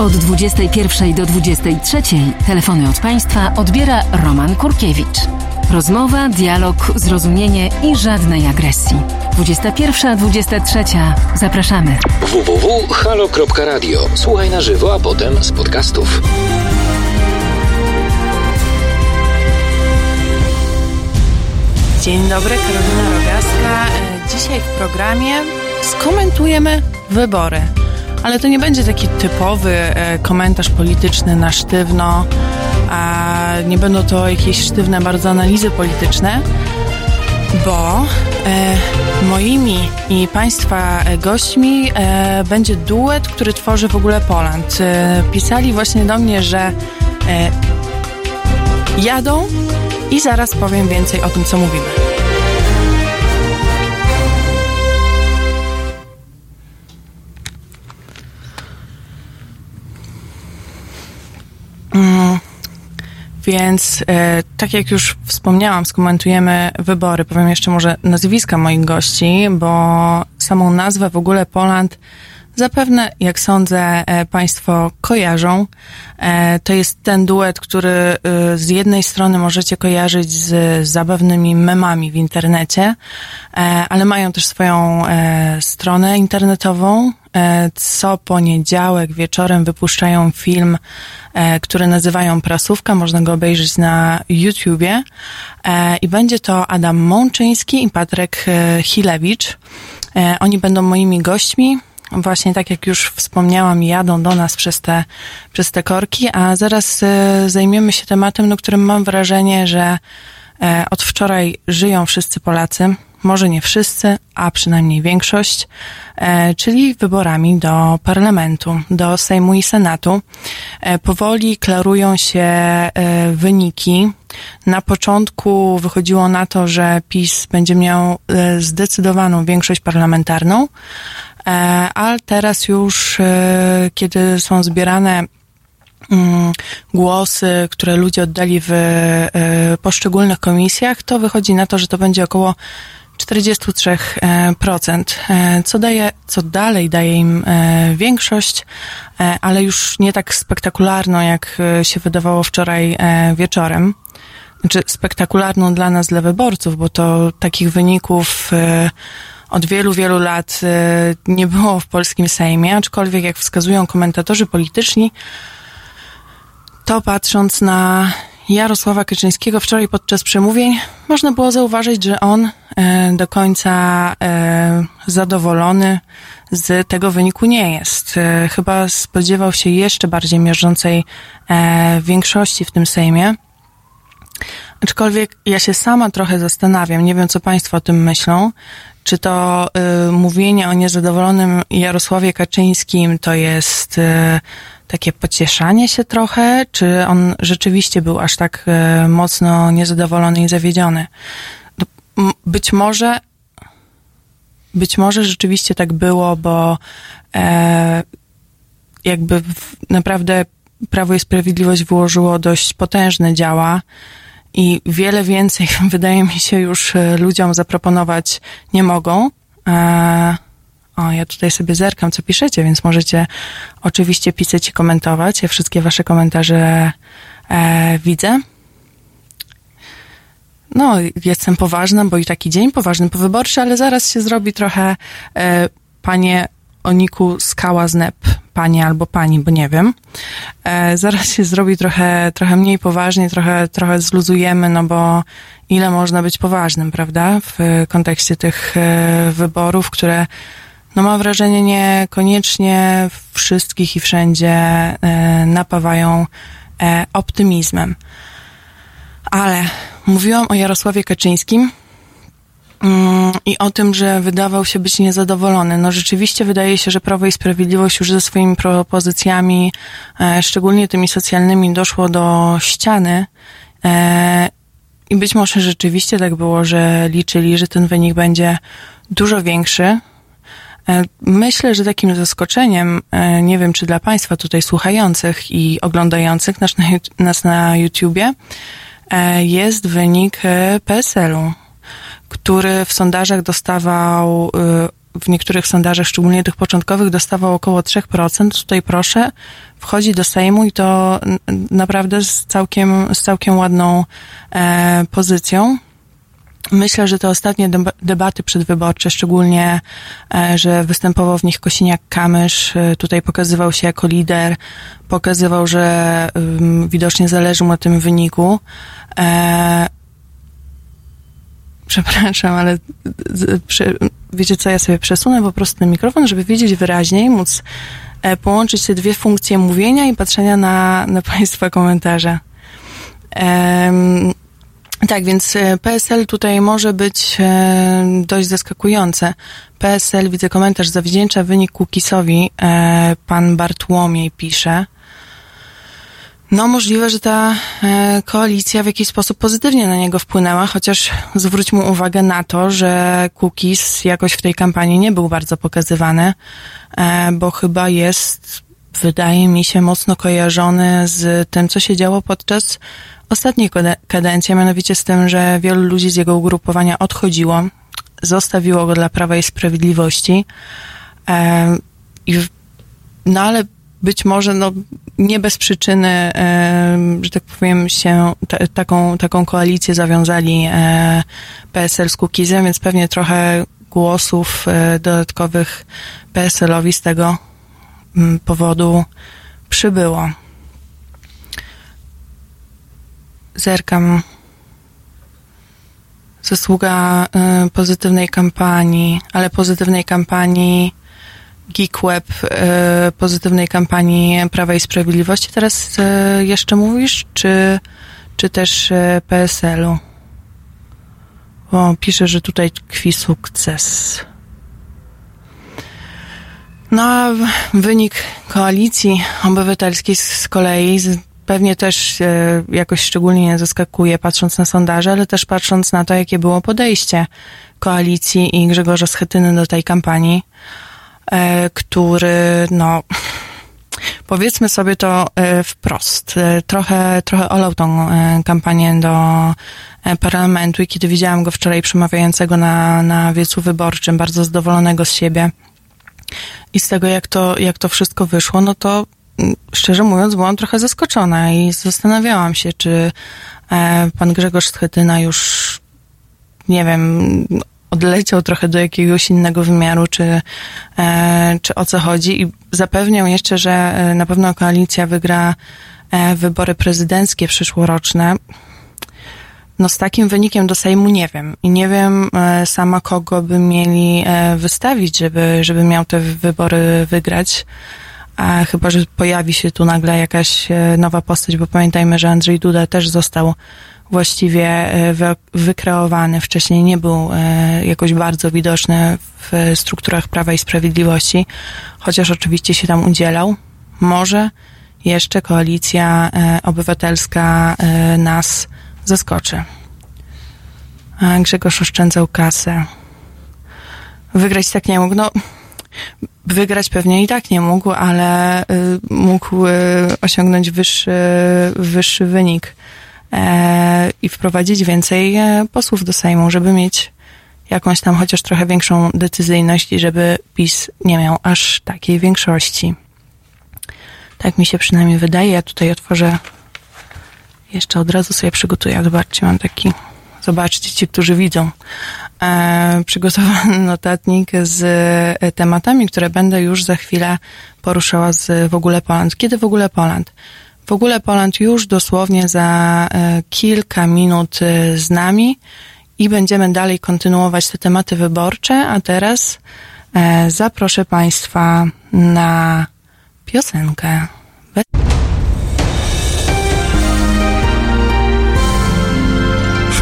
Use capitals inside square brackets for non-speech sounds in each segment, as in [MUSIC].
Od 21 do 23 telefony od Państwa odbiera Roman Kurkiewicz. Rozmowa, dialog, zrozumienie i żadnej agresji. 21-23. Zapraszamy. www.halo.radio. Słuchaj na żywo, a potem z podcastów. Dzień dobry, Karolina Rogaska. E, Dzisiaj w programie skomentujemy wybory. Ale to nie będzie taki typowy e, komentarz polityczny na sztywno, a nie będą to jakieś sztywne bardzo analizy polityczne, bo e, moimi i Państwa e, gośćmi będzie duet, który tworzy w ogóle Poland. Pisali właśnie do mnie, że jadą i zaraz powiem więcej o tym, co mówimy. Więc e, tak jak już wspomniałam, skomentujemy wybory. Powiem jeszcze może nazwiska moich gości, bo samą nazwę w ogóle Poland zapewne, jak sądzę, e, Państwo kojarzą. E, to jest ten duet, który e, z jednej strony możecie kojarzyć z zabawnymi memami w internecie, ale mają też swoją stronę internetową. Co poniedziałek wieczorem wypuszczają film, który nazywają Prasówka. Można go obejrzeć na YouTubie. I będzie to Adam Mączyński i Patryk Hilewicz. Oni będą moimi gośćmi. Właśnie tak jak już wspomniałam, jadą do nas przez te, przez te korki, a zaraz e, zajmiemy się tematem, no, którym mam wrażenie, że e, od wczoraj żyją wszyscy Polacy. Może nie wszyscy, a przynajmniej większość, e, czyli wyborami do parlamentu, do Sejmu i Senatu. Powoli klarują się wyniki. Na początku wychodziło na to, że PiS będzie miał zdecydowaną większość parlamentarną, ale teraz już, e, kiedy są zbierane mm, głosy, które ludzie oddali w e, poszczególnych komisjach, to wychodzi na to, że to będzie około 43%, e, co daje, co dalej daje im e, większość, e, ale już nie tak spektakularną, jak e, się wydawało wczoraj e, wieczorem. Znaczy spektakularną dla nas, dla wyborców, bo to takich wyników e, od wielu, wielu lat e, nie było w polskim Sejmie, aczkolwiek jak wskazują komentatorzy polityczni, to patrząc na Jarosława Kaczyńskiego wczoraj podczas przemówień, można było zauważyć, że on e, do końca e, zadowolony z tego wyniku nie jest. Chyba spodziewał się jeszcze bardziej miażdżącej e, większości w tym Sejmie. Aczkolwiek ja się sama trochę zastanawiam, nie wiem co Państwo o tym myślą, czy to y, mówienie o niezadowolonym Jarosławie Kaczyńskim to jest y, takie pocieszanie się trochę, czy on rzeczywiście był aż tak y, mocno niezadowolony i zawiedziony? No, Być może, być może rzeczywiście tak było, bo e, jakby w, naprawdę Prawo i Sprawiedliwość wyłożyło dość potężne działa i wiele więcej, [LAUGHS] wydaje mi się, już e, ludziom zaproponować nie mogą. E, o, ja tutaj sobie zerkam, co piszecie, więc możecie oczywiście pisać i komentować. Ja wszystkie wasze komentarze e, widzę. No, jestem poważna, bo i taki dzień poważny powyborczy, ale zaraz się zrobi trochę e, panie Oniku Skała Znep, panie albo pani, bo nie wiem. E, zaraz się zrobi trochę, trochę mniej poważnie, trochę, trochę zluzujemy, no bo ile można być poważnym, prawda? W kontekście tych e, wyborów, które no mam wrażenie niekoniecznie wszystkich i wszędzie e, napawają e, optymizmem. Ale mówiłam o Jarosławie Kaczyńskim i o tym, że wydawał się być niezadowolony. No rzeczywiście wydaje się, że Prawo i Sprawiedliwość już ze swoimi propozycjami, e, szczególnie tymi socjalnymi, doszło do ściany. E, I być może rzeczywiście tak było, że liczyli, że ten wynik będzie dużo większy. E, Myślę, że takim zaskoczeniem, nie wiem czy dla Państwa tutaj słuchających i oglądających nas na, nas na YouTubie, jest wynik PSL-u, który w sondażach dostawał e, w niektórych sondażach, szczególnie tych początkowych, dostawał około 3%. Tutaj proszę, wchodzi do Sejmu i to naprawdę z całkiem, z całkiem ładną e, pozycją. Myślę, że te ostatnie debaty przedwyborcze, szczególnie, e, że występował w nich Kosiniak-Kamysz, e, tutaj pokazywał się jako lider, pokazywał, że widocznie zależy mu na tym wyniku. E, przepraszam, ale wiecie co, ja sobie przesunę po prostu ten mikrofon, żeby wiedzieć wyraźniej, móc połączyć te dwie funkcje mówienia i patrzenia na, na Państwa komentarze. Tak, więc e, PSL tutaj może być e, dość zaskakujące. PSL, widzę komentarz, zawdzięcza wynik Kukisowi, e, pan Bartłomiej pisze. No, możliwe, że ta koalicja w jakiś sposób pozytywnie na niego wpłynęła, chociaż zwróćmy uwagę na to, że Kukis jakoś w tej kampanii nie był bardzo pokazywany, bo chyba jest, wydaje mi się, mocno kojarzony z tym, co się działo podczas ostatniej kadencji, a mianowicie z tym, że wielu ludzi z jego ugrupowania odchodziło, zostawiło go dla Prawa i Sprawiedliwości. E, i, no ale być może no, nie bez przyczyny, e, że tak powiem, się t- taką, taką koalicję zawiązali e, PSL z Kukizem, więc pewnie trochę głosów e, dodatkowych PSL-owi z tego mm, powodu przybyło zerkam. Zasługa y, pozytywnej kampanii, ale pozytywnej kampanii GeekWeb, y, pozytywnej kampanii Prawa i Sprawiedliwości. Teraz y, jeszcze mówisz, czy, czy też y, PSL-u? Bo pisze, że tutaj tkwi sukces. No a wynik koalicji obywatelskiej z kolei pewnie też e, jakoś szczególnie nie zaskakuje, patrząc na sondaże, ale też patrząc na to, jakie było podejście koalicji i Grzegorza Schetyny do tej kampanii, e, który, no, powiedzmy sobie to e, wprost, trochę, trochę olał tą kampanię do parlamentu i kiedy widziałam go wczoraj przemawiającego na, na wiecu wyborczym, bardzo zadowolonego z siebie i z tego, jak to, jak to wszystko wyszło, no to szczerze mówiąc, byłam trochę zaskoczona i zastanawiałam się, czy e, pan Grzegorz Schetyna już, nie wiem, odleciał trochę do jakiegoś innego wymiaru, czy, e, czy o co chodzi. I zapewniał jeszcze, że e, na pewno koalicja wygra wybory prezydenckie przyszłoroczne. No z takim wynikiem do Sejmu nie wiem. I nie wiem sama, kogo by mieli wystawić, żeby, żeby miał te wybory wygrać a chyba, że pojawi się tu nagle jakaś e, nowa postać, bo pamiętajmy, że Andrzej Duda też został właściwie e, wykreowany. Wcześniej nie był e, jakoś bardzo widoczny w strukturach Prawa i Sprawiedliwości, chociaż oczywiście się tam udzielał. Może jeszcze koalicja obywatelska nas zaskoczy. Grzegorz oszczędzał kasę. Wygrać tak nie mógł. No, wygrać pewnie i tak nie mógł, ale y, mógł y, osiągnąć wyższy, wyższy wynik e, i wprowadzić więcej e, posłów do Sejmu, żeby mieć jakąś tam chociaż trochę większą decyzyjność i żeby PiS nie miał aż takiej większości. Tak mi się przynajmniej wydaje. Ja tutaj otworzę jeszcze od razu sobie przygotuję. Zobaczcie, mam taki zobaczcie ci, którzy widzą, e, przygotowany [LAUGHS] notatnik z e, tematami, które będę już za chwilę poruszała z W ogóle Poland. Kiedy w ogóle Poland? W ogóle Poland już dosłownie za e, kilka minut e, z nami i będziemy dalej kontynuować te tematy wyborcze, a teraz e, zaproszę Państwa na piosenkę.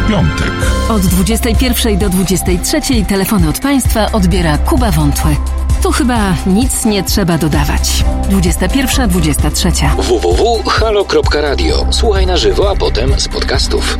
piątek. Od 21 do 23 telefony od Państwa odbiera Kuba Wątły. Tu chyba nic nie trzeba dodawać. 21-23. www.halo.radio. Słuchaj na żywo, a potem z podcastów.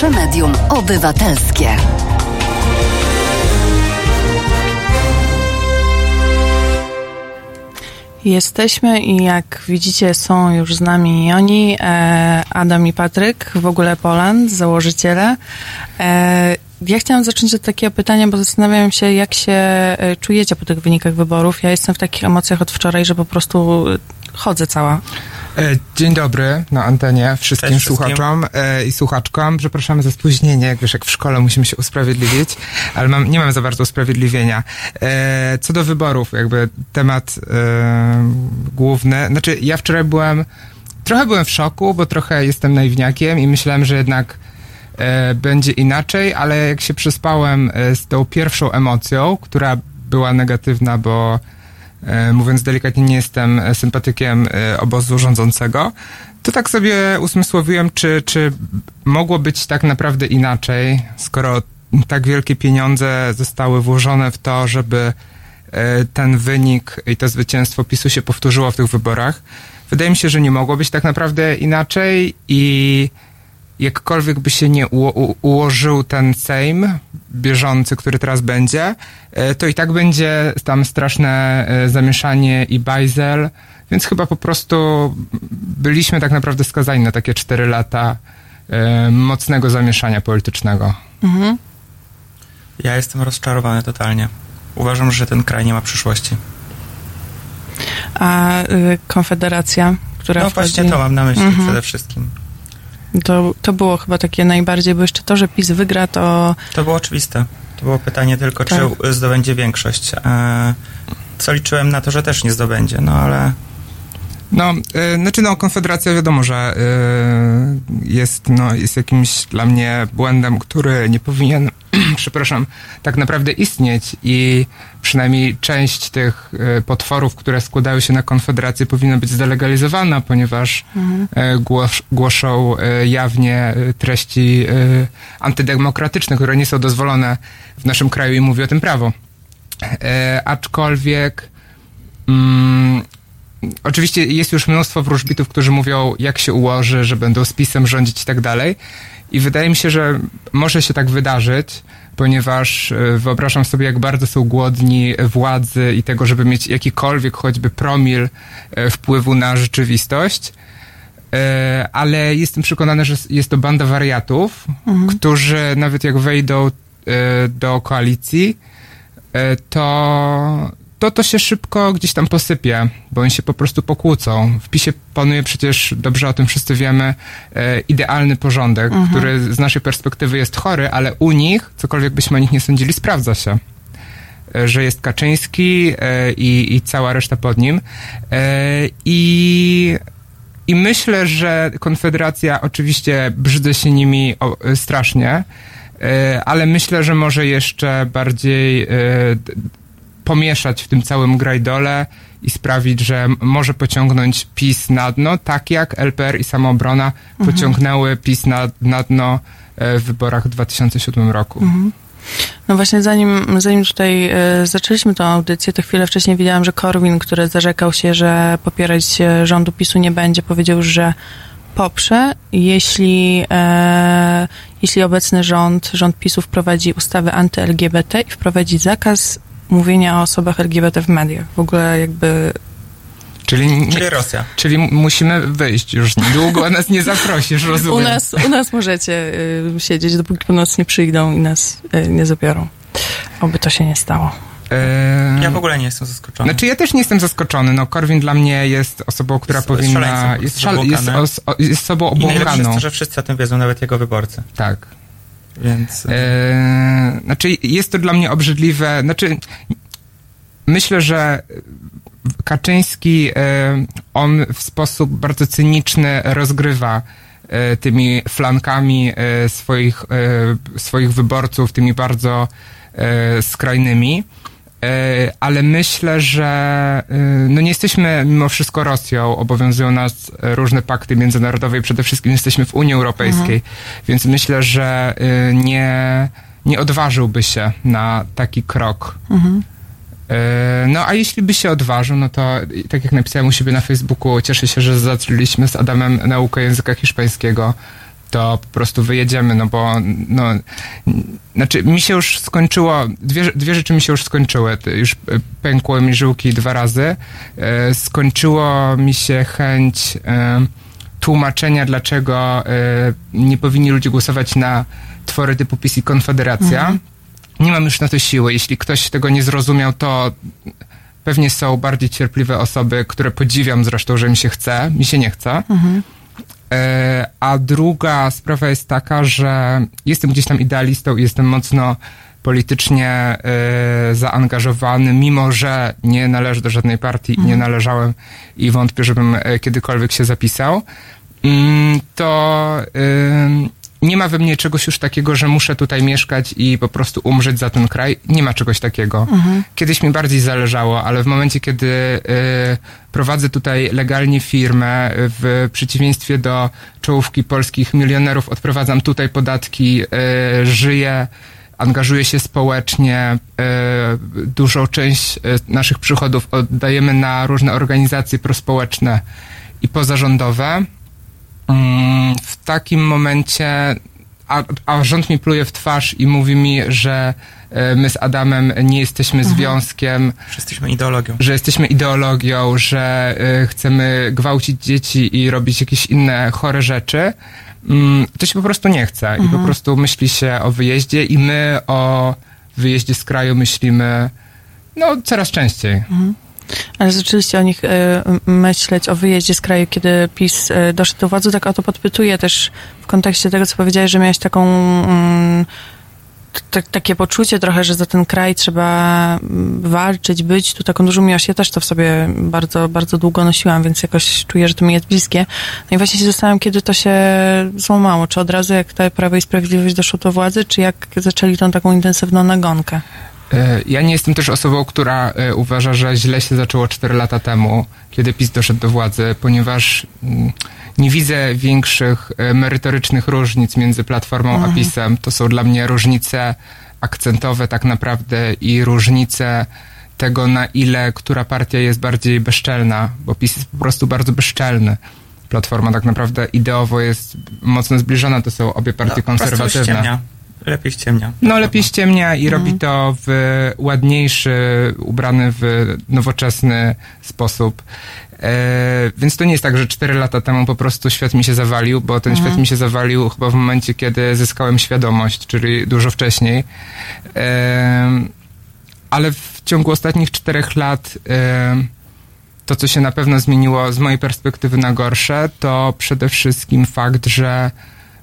Pierwsze medium obywatelskie. Jesteśmy i jak widzicie są już z nami oni, e, Adam i Patryk, w ogóle Poland, założyciele. E, ja chciałam zacząć od takiego pytania, bo zastanawiam się, jak się e, czujecie po tych wynikach wyborów. Ja jestem w takich emocjach od wczoraj, że po prostu chodzę cała. E, dzień dobry na antenie wszystkim Cześć słuchaczom e, i słuchaczkom. Przepraszamy za spóźnienie, jak wiesz, jak w szkole musimy się usprawiedliwić, ale mam, nie mam za bardzo usprawiedliwienia. E, co do wyborów, jakby temat e, główny. Znaczy, ja wczoraj byłem, trochę byłem w szoku, bo trochę jestem naiwniakiem i myślałem, że jednak będzie inaczej, ale jak się przespałem z tą pierwszą emocją, która była negatywna, bo mówiąc delikatnie, nie jestem e, sympatykiem e, obozu rządzącego, to tak sobie usmysłowiłem, czy, czy mogło być tak naprawdę inaczej, skoro tak wielkie pieniądze zostały włożone w to, żeby e, ten wynik i to zwycięstwo PiSu się powtórzyło w tych wyborach. Wydaje mi się, że nie mogło być tak naprawdę inaczej i jakkolwiek by się nie ułożył ten Sejm bieżący, który teraz będzie, e, to i tak będzie tam straszne e, zamieszanie i bajzel, więc chyba po prostu byliśmy tak naprawdę skazani na takie cztery lata e, mocnego zamieszania politycznego. Ja jestem rozczarowany totalnie. Uważam, że ten kraj nie ma przyszłości. A y, Konfederacja, która No wchodzi, właśnie to mam na myśli Mhm. przede wszystkim. To, to było chyba takie najbardziej, bo jeszcze to, że PiS wygra, to To było oczywiste. To było pytanie tylko, Tak. czy zdobędzie większość. E, co liczyłem na to, że też nie zdobędzie, no ale No, y, znaczy no, Konfederacja wiadomo, że y, jest, no, jest jakimś dla mnie błędem, który nie powinien, [CLEARS THROAT] przepraszam, tak naprawdę istnieć i przynajmniej część tych y, potworów, które składają się na Konfederację powinna być zdelegalizowana, ponieważ y, głos, głoszą y, jawnie treści antydemokratyczne, które nie są dozwolone w naszym kraju i mówi o tym prawo. E, aczkolwiek mm, oczywiście jest już mnóstwo wróżbitów, którzy mówią, jak się ułoży, że będą z pisem rządzić i tak dalej. I wydaje mi się, że może się tak wydarzyć, ponieważ e, wyobrażam sobie, jak bardzo są głodni władzy i tego, żeby mieć jakikolwiek choćby promil e, wpływu na rzeczywistość. E, Ale jestem przekonany, że jest to banda wariatów, którzy nawet jak wejdą do koalicji, to, to to się szybko gdzieś tam posypie, bo oni się po prostu pokłócą. W PiSie panuje przecież, dobrze o tym wszyscy wiemy, e, idealny porządek, który z naszej perspektywy jest chory, ale u nich, cokolwiek byśmy o nich nie sądzili, sprawdza się. E, Że jest Kaczyński e, i, i cała reszta pod nim. E, I i myślę, że Konfederacja oczywiście brzydzę się nimi e, strasznie, ale myślę, że może jeszcze bardziej pomieszać w tym całym grajdole i sprawić, że może pociągnąć PiS na dno, tak jak LPR i Samoobrona pociągnęły PiS na, na dno e, w wyborach w 2007 roku. No właśnie, zanim, zanim tutaj e, zaczęliśmy tę audycję, to chwilę wcześniej widziałam, że Korwin, który zarzekał się, że popierać e, rządu PiSu nie będzie, powiedział że poprze, jeśli, e, jeśli obecny rząd, rząd PiSu wprowadzi ustawę anty-LGBT i wprowadzi zakaz mówienia o osobach LGBT w mediach. W ogóle jakby Czyli, czyli Rosja. czyli musimy wyjść już niedługo, a nas nie zaprosisz, rozumiem. u nas, u nas możecie y, siedzieć, dopóki po nas nie przyjdą i nas y, nie zabiorą. Oby to się nie stało. E, Ja w ogóle nie jestem zaskoczony. Znaczy ja też nie jestem zaskoczony. No Korwin dla mnie jest osobą, która Jest powinna... po Jest, prostu szal, jest, jest sobą I najlepsze obłąkaną. jest to, że wszyscy o tym wiedzą, nawet jego wyborcy. Tak. Więc e, znaczy jest to dla mnie obrzydliwe. Znaczy myślę, że Kaczyński, e, on w sposób bardzo cyniczny rozgrywa e, tymi flankami swoich, swoich wyborców, tymi bardzo skrajnymi. E, Ale myślę, że e, no nie jesteśmy mimo wszystko Rosją, obowiązują nas różne pakty międzynarodowe i przede wszystkim jesteśmy w Unii Europejskiej, więc myślę, że e, nie, nie odważyłby się na taki krok. E, No a jeśli by się odważył, no to tak jak napisałem u siebie na Facebooku, cieszę się, że zaczęliśmy z Adamem naukę języka hiszpańskiego, to po prostu wyjedziemy, no bo no, znaczy mi się już skończyło, dwie, dwie rzeczy mi się już skończyły, już e, pękły mi żyłki dwa razy, E, skończyło mi się chęć e, tłumaczenia, dlaczego e, nie powinni ludzie głosować na twory typu PiS i Konfederacja. Nie mam już na to siły. Jeśli ktoś tego nie zrozumiał, to pewnie są bardziej cierpliwe osoby, które podziwiam zresztą, że mi się chce. Mi się nie chce. E, a druga sprawa jest taka, że jestem gdzieś tam idealistą i jestem mocno politycznie e, zaangażowany, mimo że nie należę do żadnej partii, nie należałem i wątpię, żebym e, kiedykolwiek się zapisał, mm, to nie ma we mnie czegoś już takiego, że muszę tutaj mieszkać i po prostu umrzeć za ten kraj. Nie ma czegoś takiego. Kiedyś mi bardziej zależało, ale w momencie, kiedy y, prowadzę tutaj legalnie firmę, w przeciwieństwie do czołówki polskich milionerów, odprowadzam tutaj podatki, y, żyję, angażuję się społecznie, y, dużą część y, naszych przychodów oddajemy na różne organizacje prospołeczne i pozarządowe. Mm, w takim momencie, a, a rząd mi pluje w twarz i mówi mi, że e, my z Adamem nie jesteśmy związkiem, Że jesteśmy ideologią. że jesteśmy ideologią, że e, chcemy gwałcić dzieci i robić jakieś inne chore rzeczy, mm, to się po prostu nie chce i po prostu myśli się o wyjeździe i my o wyjeździe z kraju myślimy no coraz częściej. Ale zaczęliście o nich e, myśleć, o wyjeździe z kraju, kiedy PiS e, doszedł do władzy, tak o to podpytuję też w kontekście tego, co powiedziałeś, że miałeś taką mm, t- takie poczucie trochę, że za ten kraj trzeba mm, walczyć, być tu taką dużą miłość. Ja też to w sobie bardzo, bardzo długo nosiłam, więc jakoś czuję, że to mi jest bliskie. No i właśnie się zastanawiam, kiedy to się złamało. Czy od razu jak ta Prawo i Sprawiedliwość doszło do władzy, czy jak zaczęli tą taką intensywną nagonkę? E, Ja nie jestem też osobą, która e, uważa, że źle się zaczęło 4 lata temu, kiedy PiS doszedł do władzy, ponieważ mm, nie widzę większych e, merytorycznych różnic między Platformą a PiSem. To są dla mnie różnice akcentowe tak naprawdę i różnice tego, na ile która partia jest bardziej bezczelna, bo PiS jest po prostu bardzo bezczelny. Platforma tak naprawdę ideowo jest mocno zbliżona, to są obie partie No, konserwatywne. Lepiej ściemnia. No lepiej ściemnia i robi to w ładniejszy, ubrany w nowoczesny sposób. E, więc to nie jest tak, że 4 lata temu po prostu świat mi się zawalił, bo ten świat mi się zawalił chyba w momencie, kiedy zyskałem świadomość, czyli dużo wcześniej. E, ale w ciągu ostatnich czterech lat e, to, co się na pewno zmieniło z mojej perspektywy na gorsze, to przede wszystkim fakt, że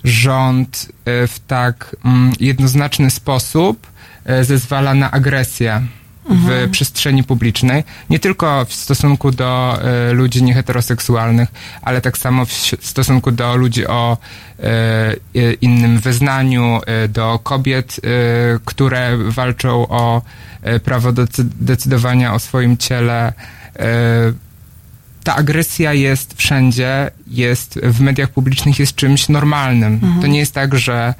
rząd e, w tak mm, jednoznaczny sposób e, zezwala na agresję w przestrzeni publicznej, nie tylko w stosunku do e, ludzi nieheteroseksualnych, ale tak samo w, w stosunku do ludzi o e, innym wyznaniu, do kobiet, które walczą o prawo do decy- decydowania o swoim ciele. Ta agresja jest wszędzie, jest w mediach publicznych, jest czymś normalnym. To nie jest tak, że,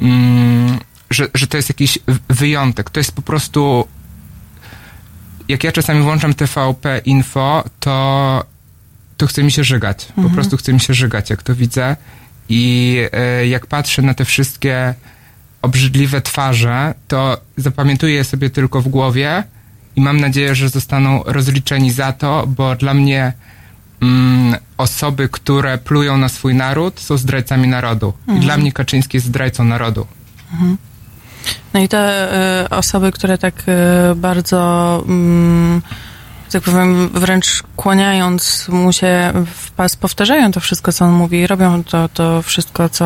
mm, że, że to jest jakiś wyjątek. To jest po prostu. Jak ja czasami włączam TVP Info, to, to chce mi się żygać. Po prostu chce mi się żygać, jak to widzę. I e, jak patrzę na te wszystkie obrzydliwe twarze, to zapamiętuję sobie tylko w głowie i mam nadzieję, że zostaną rozliczeni za to, bo dla mnie mm, osoby, które plują na swój naród, są zdrajcami narodu. I dla mnie Kaczyński jest zdrajcą narodu. No i te y, osoby, które tak y, bardzo, że tak powiem, wręcz kłaniając mu się w pas, powtarzają to wszystko, co on mówi, robią to, to wszystko, co,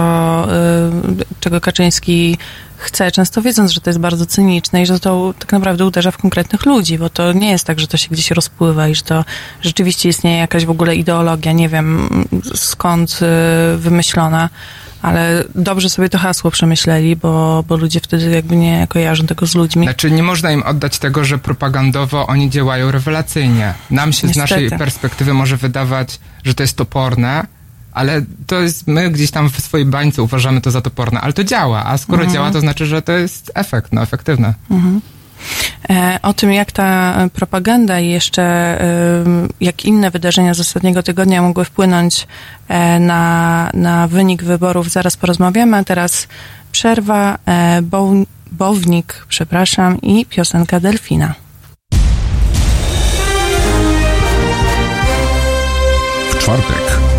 y, czego Kaczyński chce, często wiedząc, że to jest bardzo cyniczne i że to tak naprawdę uderza w konkretnych ludzi, bo to nie jest tak, że to się gdzieś rozpływa i że to rzeczywiście istnieje jakaś w ogóle ideologia, nie wiem skąd y, wymyślona, ale dobrze sobie to hasło przemyśleli, bo, bo ludzie wtedy jakby nie kojarzą tego z ludźmi. Znaczy, nie można im oddać tego, że propagandowo oni działają rewelacyjnie. Nam się z Niestety. naszej perspektywy może wydawać, że to jest toporne, ale to jest, my gdzieś tam w swojej bańce uważamy to za toporne, ale to działa, a skoro działa, to znaczy, że to jest efekt, no, efektywne. E, O tym, jak ta propaganda i jeszcze jak inne wydarzenia z ostatniego tygodnia mogły wpłynąć e, na, na wynik wyborów, zaraz porozmawiamy. A teraz przerwa, e, bow, bownik, przepraszam, i piosenka Delfina. W czwartek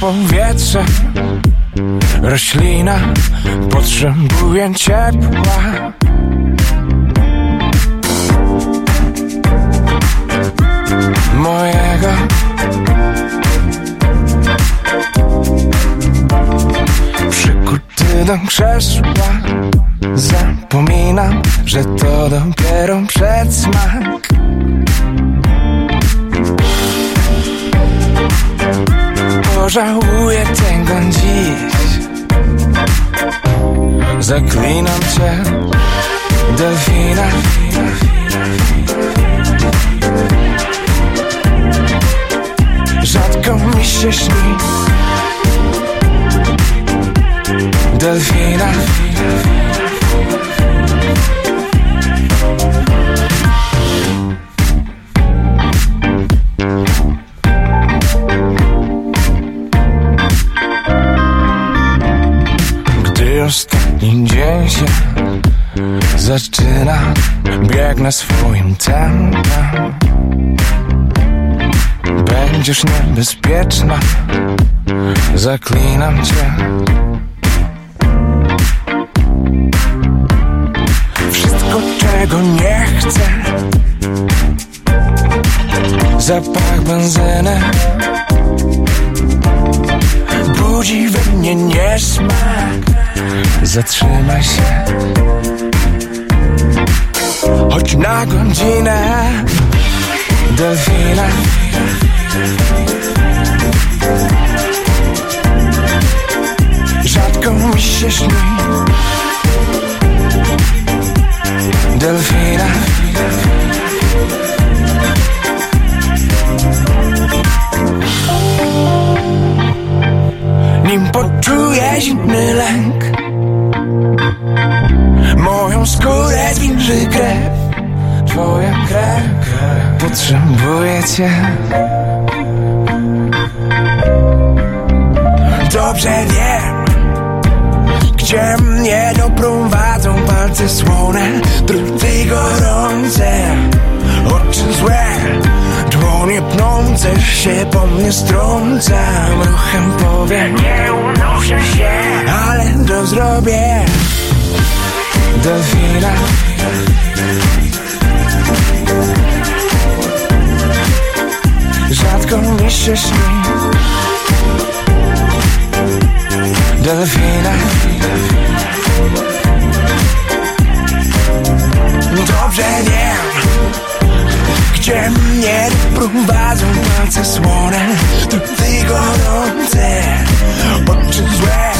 Powietrze. Roślina potrzebuje ciepła. Mojego. Przykuty do krzesła. Zapominam, że to dopiero przedsmak pożałuję tego dziś. Zaklinam cię, delfina. Rzadko mi się śni. Delfina Ostatni dzień się zaczyna Biegnę swoim tempem Będziesz niebezpieczna Zaklinam cię. Wszystko czego nie chcę. Zapach benzyny budzi we mnie niesmak Zatrzymaj się. Choć na godzinę Delfina. Rzadko mi się śni. Delfina. Nim poczuję zimny lęk Moją skórę zwilży krew. Twoja krew. Potrzebuję cię. Dobrze wiem Gdzie mnie doprowadzą palce słone. Druty gorące Oczy złe Dłonie pnące się po mnie strącam Ruchem powiem Nie unoszę się Ale to zrobię. Delfina Rzadko mi się śni Delfina Dobrze wiem gdzie mnie prowadzą palce słone Druty gorące, oczy złe?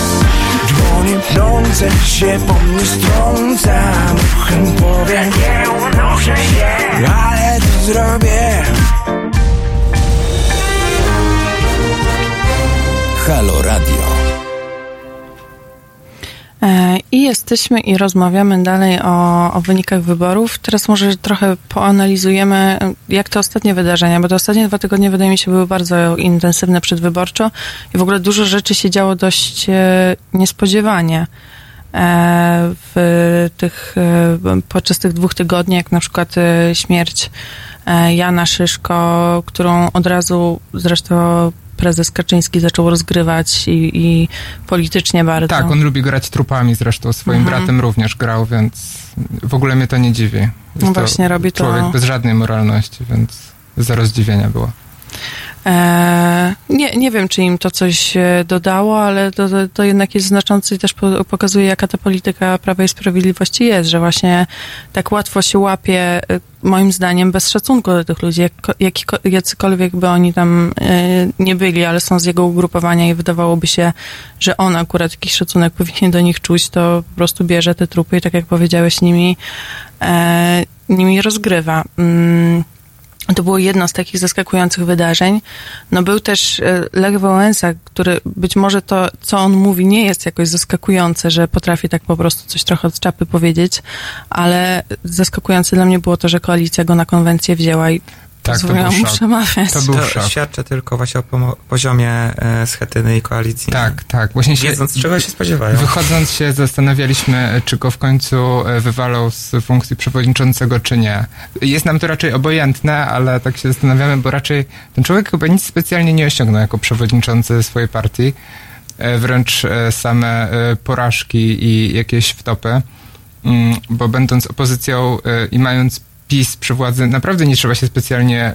Dłonie pnące się po mnie strącam Ruchem powiem, nie unoszę się Ale to zrobię. Halo Radio. Jesteśmy i rozmawiamy dalej o, o wynikach wyborów. Teraz może trochę poanalizujemy, jak te ostatnie wydarzenia, bo te ostatnie dwa tygodnie wydaje mi się były bardzo intensywne przedwyborczo i w ogóle dużo rzeczy się działo dość e, niespodziewanie e, w tych, e, podczas tych dwóch tygodni, jak na przykład śmierć Jana Szyszko, którą od razu zresztą prezes Kaczyński zaczął rozgrywać i, i politycznie bardzo. Tak, on lubi grać trupami, zresztą swoim Mhm. bratem również grał, więc w ogóle mnie to nie dziwi. Jest No właśnie, robi to- Człowiek bez żadnej moralności, więc zero zdziwienia było. E, nie, nie wiem, czy im to coś e, dodało, ale to, to, jednak jest znaczące i też po, pokazuje, jaka ta polityka Prawa i Sprawiedliwości jest, że właśnie tak łatwo się łapie, e, moim zdaniem, bez szacunku do tych ludzi, jak, jakiko, jacykolwiek by oni tam nie byli, ale są z jego ugrupowania i wydawałoby się, że on akurat jakiś szacunek powinien do nich czuć, to po prostu bierze te trupy i tak jak powiedziałeś, nimi, nimi rozgrywa. To było jedno z takich zaskakujących wydarzeń. No był też e, Lech Wałęsa, który być może to, co on mówi, nie jest jakoś zaskakujące, że potrafi tak po prostu coś trochę od czapy powiedzieć, ale zaskakujące dla mnie było to, że koalicja go na konwencję wzięła i Tak, to był przemawiać. To był To szok. świadczy tylko właśnie o poziomie e, Schetyny i koalicji. Tak, tak. Właśnie się, Wiedząc, czego się spodziewają. Wychodząc się zastanawialiśmy, czy go w końcu e, wywalą z funkcji przewodniczącego, czy nie. Jest nam to raczej obojętne, ale tak się zastanawiamy, bo raczej ten człowiek chyba nic specjalnie nie osiągnął jako przewodniczący swojej partii. E, Wręcz same porażki i jakieś wtopy. Mm, Bo będąc opozycją i mając PiS przy władzy, naprawdę nie trzeba się specjalnie e,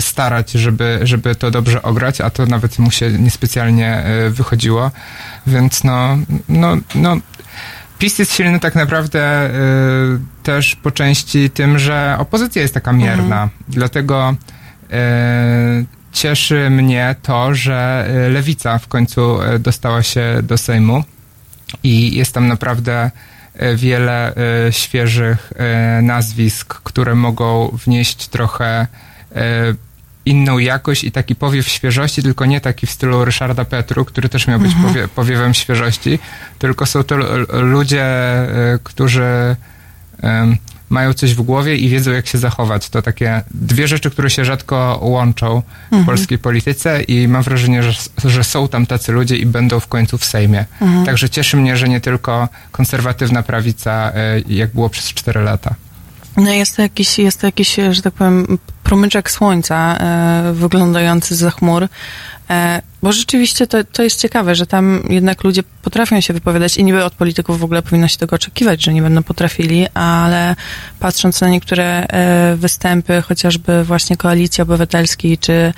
starać, żeby, żeby to dobrze ograć, a to nawet mu się niespecjalnie e, wychodziło. Więc no, no, no PiS jest silny tak naprawdę e, też po części tym, że opozycja jest taka mierna. Dlatego e, cieszy mnie to, że lewica w końcu dostała się do Sejmu i jest tam naprawdę wiele e, świeżych e, nazwisk, które mogą wnieść trochę e, inną jakość i taki powiew świeżości, tylko nie taki w stylu Ryszarda Petru, który też miał być powie, powiewem świeżości, tylko są to ludzie, e, którzy mają coś w głowie i wiedzą, jak się zachować. To takie dwie rzeczy, które się rzadko łączą w polskiej polityce i mam wrażenie, że, że są tam tacy ludzie i będą w końcu w Sejmie. Także cieszy mnie, że nie tylko konserwatywna prawica, e, jak było przez cztery lata. No jest to jakiś, jest to jakiś, że tak powiem, promyczek słońca e, wyglądający za chmur. E, bo rzeczywiście to, to jest ciekawe, że tam jednak ludzie potrafią się wypowiadać i niby od polityków w ogóle powinno się tego oczekiwać, że nie będą potrafili, ale patrząc na niektóre e, występy, chociażby właśnie Koalicji Obywatelskiej, czy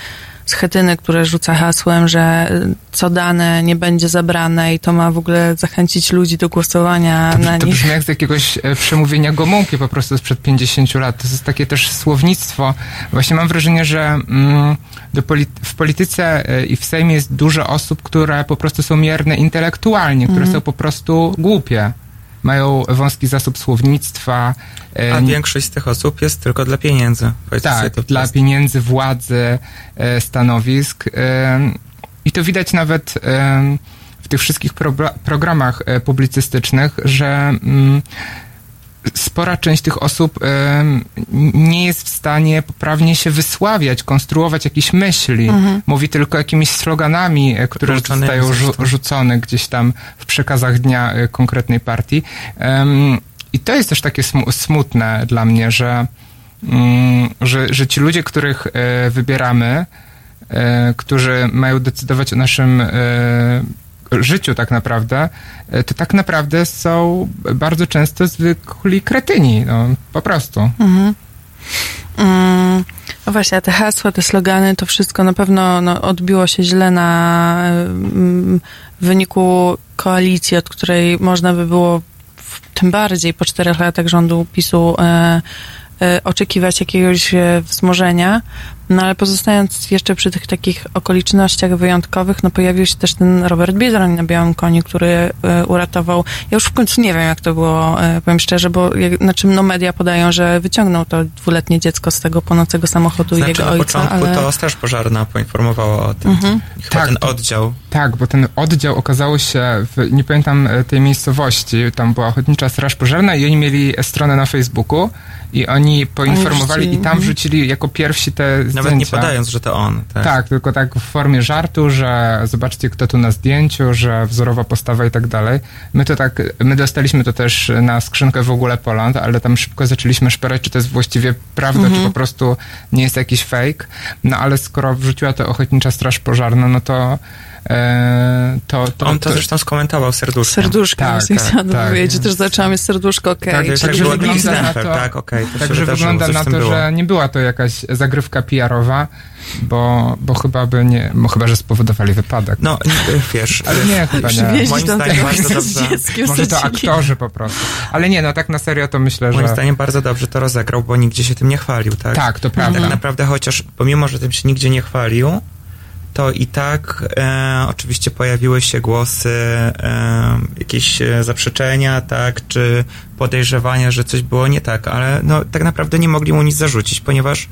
Schetyny, które rzuca hasłem, że e, co dane nie będzie zabrane i to ma w ogóle zachęcić ludzi do głosowania To, na to nich. brzmi jak z jakiegoś e, przemówienia Gomułki po prostu sprzed 50 lat. To jest takie też słownictwo. Właśnie mam wrażenie, że mm, w polityce e, i w Sejmie jest dużo osób, które po prostu są mierne intelektualnie, które Mhm. są po prostu głupie. Mają wąski zasób słownictwa. A większość z tych osób jest tylko dla pieniędzy. Tak, dla pieniędzy, władzy, e, stanowisk. I to widać nawet w tych wszystkich probra- programach e, publicystycznych, że mm, spora część tych osób nie jest w stanie poprawnie się wysławiać, konstruować jakichś myśli. Mówi tylko jakimiś sloganami, e, które zostają rzu- rzucone gdzieś tam w przekazach dnia e, konkretnej partii. I to jest też takie smu- smutne dla mnie, że, mm, że, że ci ludzie, których e, wybieramy, którzy mają decydować o naszym życiu tak naprawdę, e, to tak naprawdę są bardzo często zwykli kretyni, no, po prostu. Mm, no właśnie, te hasła, te slogany, to wszystko na pewno no, odbiło się źle na mm, wyniku koalicji, od której można by było w, tym bardziej po czterech latach rządu PiSu e, e, oczekiwać jakiegoś e, wzmożenia. No ale pozostając jeszcze przy tych takich okolicznościach wyjątkowych, no pojawił się też ten Robert Biedroń na białym koniu, który e, uratował. Ja już w końcu nie wiem, jak to było, e, powiem szczerze, bo jak, znaczy no media podają, że wyciągnął to dwuletnie dziecko z tego płonącego samochodu Znaczy jego na ojca, początku ale... to Straż Pożarna poinformowała o tym. Mhm. Chyba Tak. ten oddział. Tak, bo ten oddział okazało się, w, nie pamiętam e, tej miejscowości, tam była Ochotnicza Straż Pożarna i oni mieli stronę na Facebooku i oni poinformowali i tam mhm. wrzucili jako pierwsi te zdjęcia. Nawet nie podając, że to on. Tak. Tak, tylko tak w formie żartu, że zobaczcie kto tu na zdjęciu, że wzorowa postawa i tak dalej. My to tak, my dostaliśmy to też na skrzynkę w ogóle Poland, ale tam szybko zaczęliśmy szperać, czy to jest właściwie prawda, czy po prostu nie jest jakiś fake. No ale skoro wrzuciła to Ochotnicza Straż Pożarna, no to to, to, On to zresztą skomentował serduszkiem. Serduszko, Tak, tak, chciałam tak. powiedzieć, że też zaczęłam jest serduszko, okej. Tak, czyli tak, Także było wygląda na to- tak, okej. to się Także wygląda na to, że nie była to jakaś zagrywka PR-owa, bo, bo chyba by nie, bo chyba, że spowodowali wypadek. No, y, wiesz, Ale nie, chyba nie. Moim zdaniem bardzo z dobrze. Może to aktorzy po prostu. Ale nie, no tak na serio to myślę, moim że... zdaniem bardzo dobrze to rozegrał, bo nigdzie się tym nie chwalił, tak? Tak, to prawda. Tak naprawdę, chociaż pomimo, że tym się nigdzie nie chwalił, to i tak e, oczywiście pojawiły się głosy, e, jakieś e, zaprzeczenia, tak, czy podejrzewania, że coś było nie tak, ale no tak naprawdę nie mogli mu nic zarzucić, ponieważ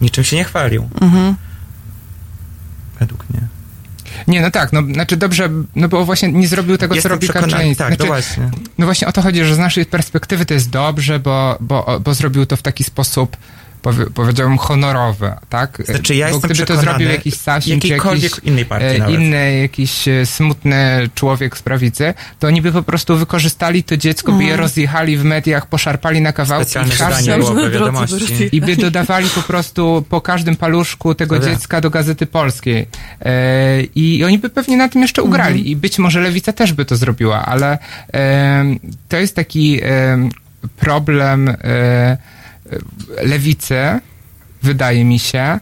niczym się nie chwalił. Mhm. Według mnie. Nie, no tak, no znaczy dobrze, no bo właśnie nie zrobił tego, co Jestem robi przekonany, Kaczyński. tak, znaczy, no właśnie. No właśnie o to chodzi, że z naszej perspektywy to jest dobrze, bo, bo, bo zrobił to w taki sposób, powie, powiedziałbym, honorowy, tak? Znaczy, ja bo jestem gdyby to zrobił jakiś Sasin, jakiś innej partii e, nawet. inny, jakiś e, smutny człowiek z prawicy, to oni by po prostu wykorzystali to dziecko, by je rozjechali w mediach, poszarpali na kawałki Specjalne i i by dodawali po prostu po każdym paluszku tego No dziecka do Gazety Polskiej. E, I oni by pewnie na tym jeszcze ugrali. I być może Lewica też by to zrobiła, ale em, to jest taki em, problem e, e, Lewicy, wydaje mi się,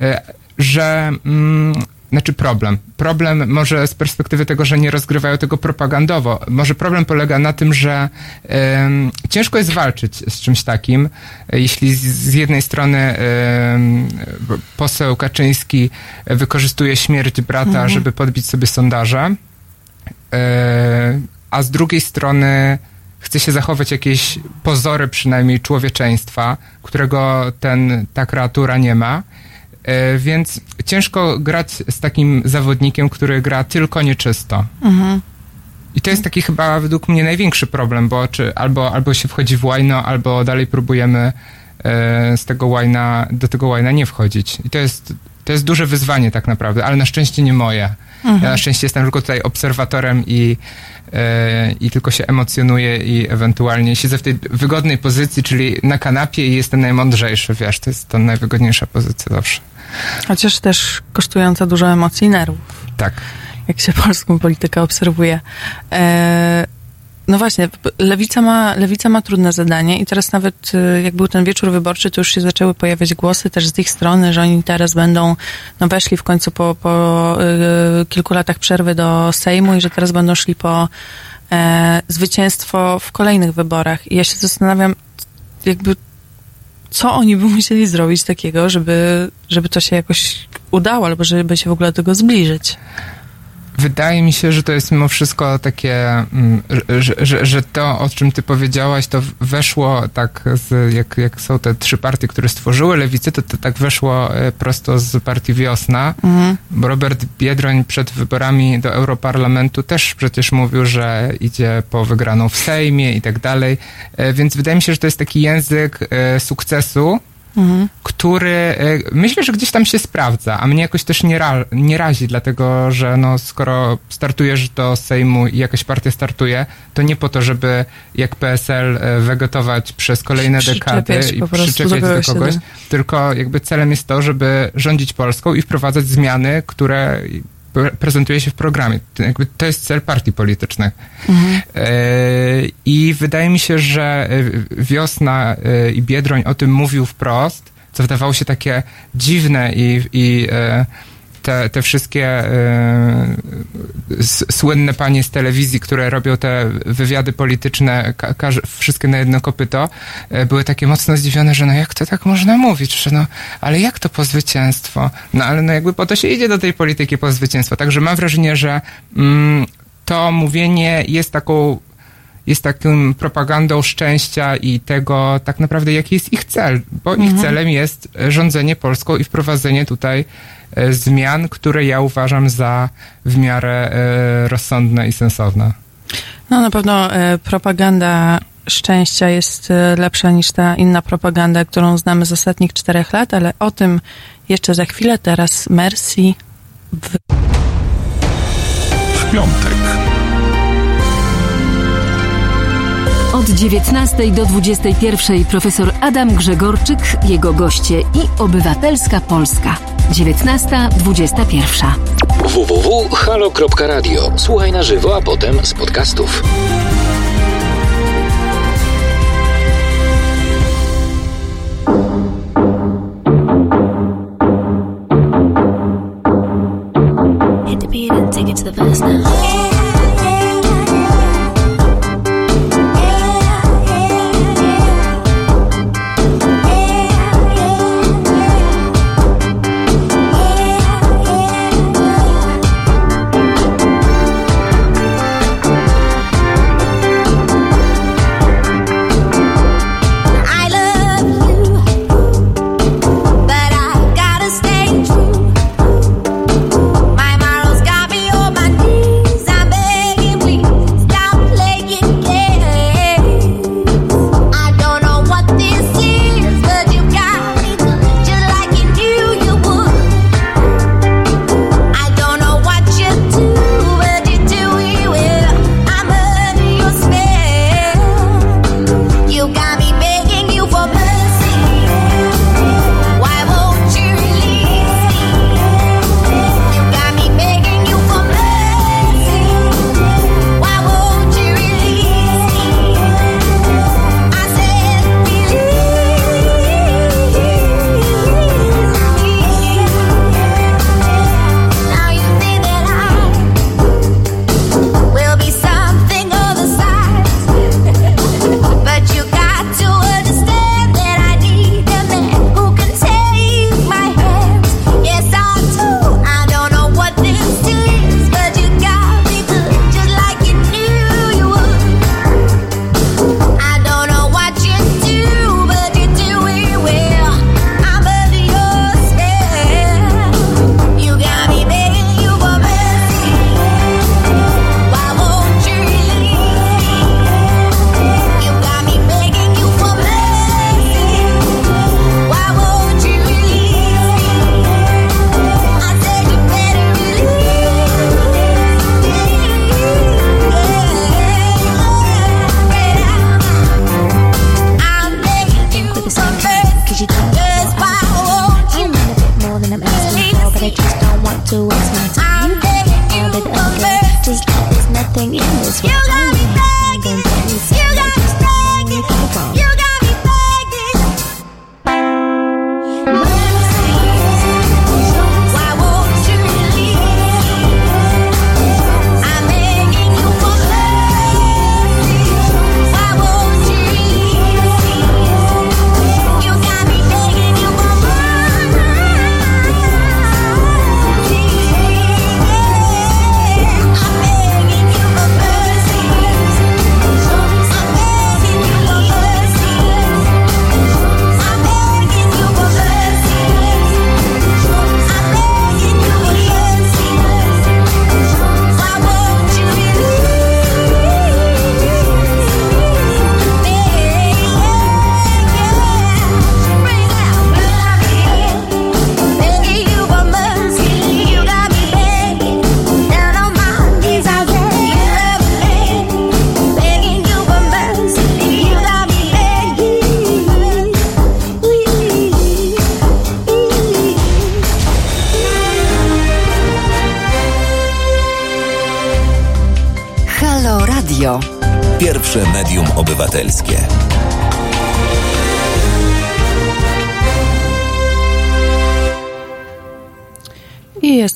e, że... Mm, znaczy problem. Problem może z perspektywy tego, że nie rozgrywają tego propagandowo. Może problem polega na tym, że em, ciężko jest walczyć z czymś takim, jeśli z, z jednej strony em, poseł Kaczyński wykorzystuje śmierć brata, żeby podbić sobie sondaże, e, a z drugiej strony chce się zachować jakieś pozory przynajmniej człowieczeństwa, którego ten, ta kreatura nie ma. E, Więc ciężko grać z takim zawodnikiem, który gra tylko nieczysto. I to jest taki chyba według mnie największy problem, bo czy albo, albo się wchodzi w łajno, albo dalej próbujemy e, z tego łajna, do tego łajna nie wchodzić. I to jest, to jest duże wyzwanie tak naprawdę, ale na szczęście nie moje. Ja na szczęście jestem tylko tutaj obserwatorem i, e, i tylko się emocjonuję i ewentualnie siedzę w tej wygodnej pozycji, czyli na kanapie i jestem najmądrzejszy, wiesz, to jest ta najwygodniejsza pozycja zawsze. Chociaż też kosztująca dużo emocji i nerwów, Tak. jak się polską politykę obserwuje. E, no właśnie, lewica ma, lewica ma trudne zadanie i teraz nawet y, jak był ten wieczór wyborczy, to już się zaczęły pojawiać głosy też z ich strony, że oni teraz będą, no weszli w końcu po, po y, kilku latach przerwy do Sejmu i że teraz będą szli po e, zwycięstwo w kolejnych wyborach. I ja się zastanawiam, jakby co oni by musieli zrobić takiego, żeby, żeby to się jakoś udało, albo żeby się w ogóle do tego zbliżyć. Wydaje mi się, że to jest mimo wszystko takie, mm, że, że, że to, o czym ty powiedziałaś, to weszło tak, z, jak, jak są te trzy partie, które stworzyły lewicę, to, to tak weszło e, prosto z partii Wiosna, bo Robert Biedroń przed wyborami do Europarlamentu też przecież mówił, że idzie po wygraną w Sejmie i tak dalej, E, więc wydaje mi się, że to jest taki język e, sukcesu, który e, myślę, że gdzieś tam się sprawdza, a mnie jakoś też nie, ra, nie razi, dlatego że no, skoro startujesz do Sejmu i jakaś partia startuje, to nie po to, żeby jak PSL e, wegetować przez kolejne dekady i przyczepiać do kogoś, do- tylko jakby celem jest to, żeby rządzić Polską i wprowadzać zmiany, które prezentuje się w programie. To Jakby to jest cel partii politycznych. E, I wydaje mi się, że e, Wiosna e, i Biedroń o tym mówił wprost, co wydawało się takie dziwne i, i te, te wszystkie e, słynne panie z telewizji, które robią te wywiady polityczne, wszystkie na jedno kopyto, e, były takie mocno zdziwione, że no jak to tak można mówić, że no, ale jak to po zwycięstwo? No ale no jakby po to się idzie do tej polityki po zwycięstwo. Także mam wrażenie, że mm, to mówienie jest taką jest taką propagandą szczęścia i tego tak naprawdę jaki jest ich cel, bo ich celem jest rządzenie Polską i wprowadzenie tutaj e, zmian, które ja uważam za w miarę e, rozsądne i sensowne. No na pewno e, propaganda szczęścia jest lepsza niż ta inna propaganda, którą znamy z ostatnich czterech lat, ale o tym jeszcze za chwilę. Teraz Mercy. W... W piątek. Od 19 do 21 profesor Adam Grzegorczyk, jego goście i Obywatelska Polska. 19.21. www.halo.radio. Słuchaj na żywo, a potem z podcastów. Hit the beat and take it to the now.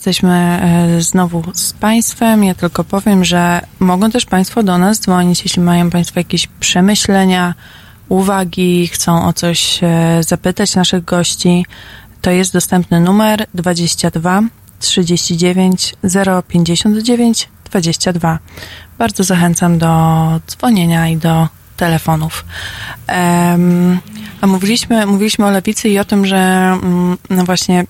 Jesteśmy e, znowu z Państwem. Ja tylko powiem, że mogą też Państwo do nas dzwonić, jeśli mają Państwo jakieś przemyślenia, uwagi, chcą o coś e, zapytać naszych gości. To jest dostępny numer 22 39 059 22. Bardzo zachęcam do dzwonienia i do telefonów. Em, a mówiliśmy, mówiliśmy o lewicy i o tym, że mm, no właśnie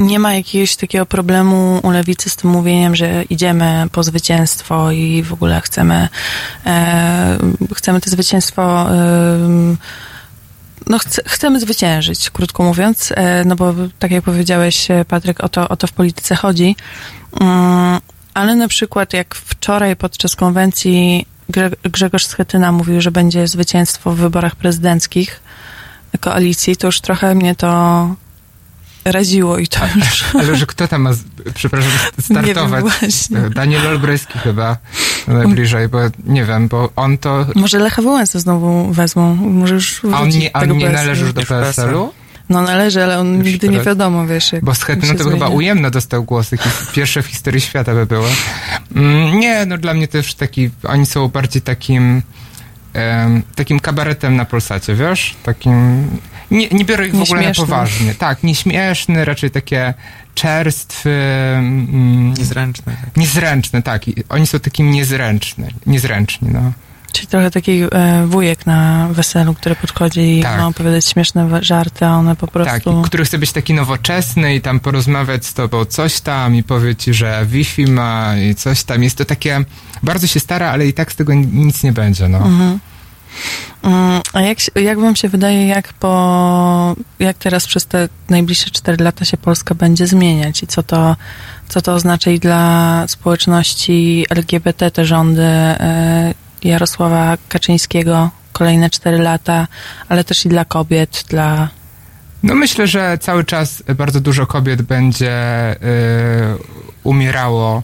nie ma jakiegoś takiego problemu u lewicy z tym mówieniem, że idziemy po zwycięstwo i w ogóle chcemy, e, chcemy to zwycięstwo. E, no, chce, chcemy zwyciężyć, krótko mówiąc, e, no bo tak jak powiedziałeś, e, Patryk, o to, o to w polityce chodzi. Mm, ale na przykład, jak wczoraj podczas konwencji Grzegorz Schetyna mówił, że będzie zwycięstwo w wyborach prezydenckich koalicji, to już trochę mnie to raziło i to już... [LAUGHS] Ale że kto tam ma, przepraszam, [LAUGHS] startować? Nie wiem. Daniel Olbryski chyba najbliżej, bo nie wiem, bo on to... Może Lecha Wałęsę znowu wezmą, może już A on nie, on nie należy już do. PSL-u? No należy, ale on Już nigdy nie teraz. wiadomo, wiesz, jak Bo z Hetmana się to chyba znajdzie. ujemno dostał głosy. [LAUGHS] Pierwsze w historii świata by było. Mm, nie, no dla mnie też taki, oni są bardziej takim em, takim kabaretem na Polsacie, wiesz? Takim, nie, nie biorę ich w ogóle na poważnie. Tak, nieśmieszny, raczej takie czerstwy, mm, Niezręczne. Tak. niezręczne, tak. I oni są takim niezręczny, niezręczni, no. Czyli trochę taki e, wujek na weselu, który podchodzi i Tak. ma opowiadać śmieszne żarty, a one po prostu... Tak, i który chce być taki nowoczesny i tam porozmawiać z tobą coś tam i powie ci, że Wi-Fi ma i coś tam. Jest to takie, bardzo się stara, ale i tak z tego ni- nic nie będzie, no. Mhm. Mm, A jak, jak wam się wydaje, jak po, jak teraz przez te najbliższe 4 lata się Polska będzie zmieniać? I co to, co to oznacza i dla społeczności LGBT, te rządy e, Jarosława Kaczyńskiego, kolejne 4 lata, ale też i dla kobiet, dla... No myślę, że cały czas bardzo dużo kobiet będzie y, umierało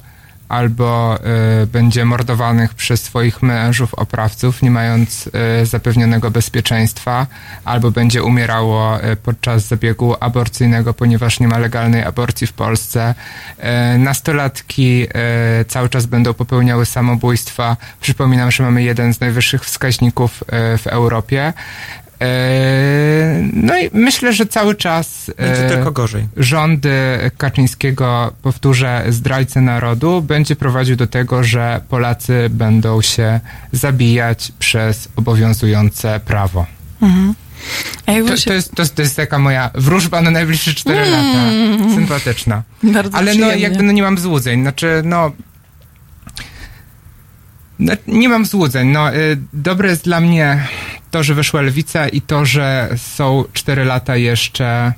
albo y, będzie mordowanych przez swoich mężów, oprawców, nie mając y, zapewnionego bezpieczeństwa, albo będzie umierało y, podczas zabiegu aborcyjnego, ponieważ nie ma legalnej aborcji w Polsce. Y, nastolatki y, cały czas będą popełniały samobójstwa. Przypominam, że mamy jeden z najwyższych wskaźników y, w Europie. E, No i myślę, że cały czas Będzie e, tylko gorzej. rządy Kaczyńskiego, powtórzę, zdrajcę narodu, będzie prowadził do tego, że Polacy będą się zabijać przez obowiązujące prawo. Mhm. To, się... to, jest, to, jest- to jest taka moja wróżba na najbliższe 4 lata. Sympatyczna. Bardzo Ale no jakby no nie mam złudzeń. Znaczy, no. no nie mam złudzeń. No, y, dobre jest dla mnie to, że wyszła lewica i to, że są 4 lata jeszcze.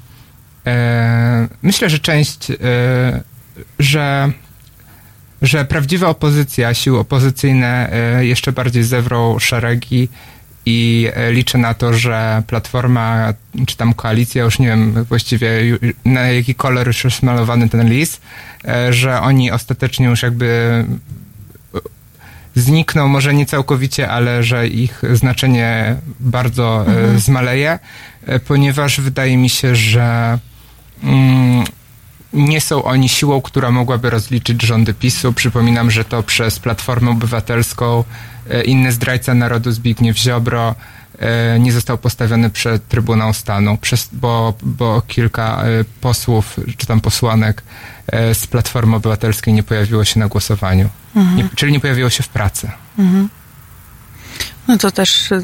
E, myślę, że część, e, że, że prawdziwa opozycja, siły opozycyjne e, jeszcze bardziej zewrą szeregi i e, liczę na to, że Platforma, czy tam koalicja, już nie wiem właściwie na jaki kolor już jest malowany ten lis, e, że oni ostatecznie już jakby znikną, może nie całkowicie, ale że ich znaczenie bardzo e, zmaleje, e, ponieważ wydaje mi się, że mm, nie są oni siłą, która mogłaby rozliczyć rządy PiSu. Przypominam, że to przez Platformę Obywatelską e, inny zdrajca narodu Zbigniew Ziobro nie został postawiony przed Trybunał Stanu, przez, bo, bo kilka e, posłów czy tam posłanek e, z Platformy Obywatelskiej nie pojawiło się na głosowaniu. Nie, czyli nie pojawiło się w pracy. Mhm. No to też e,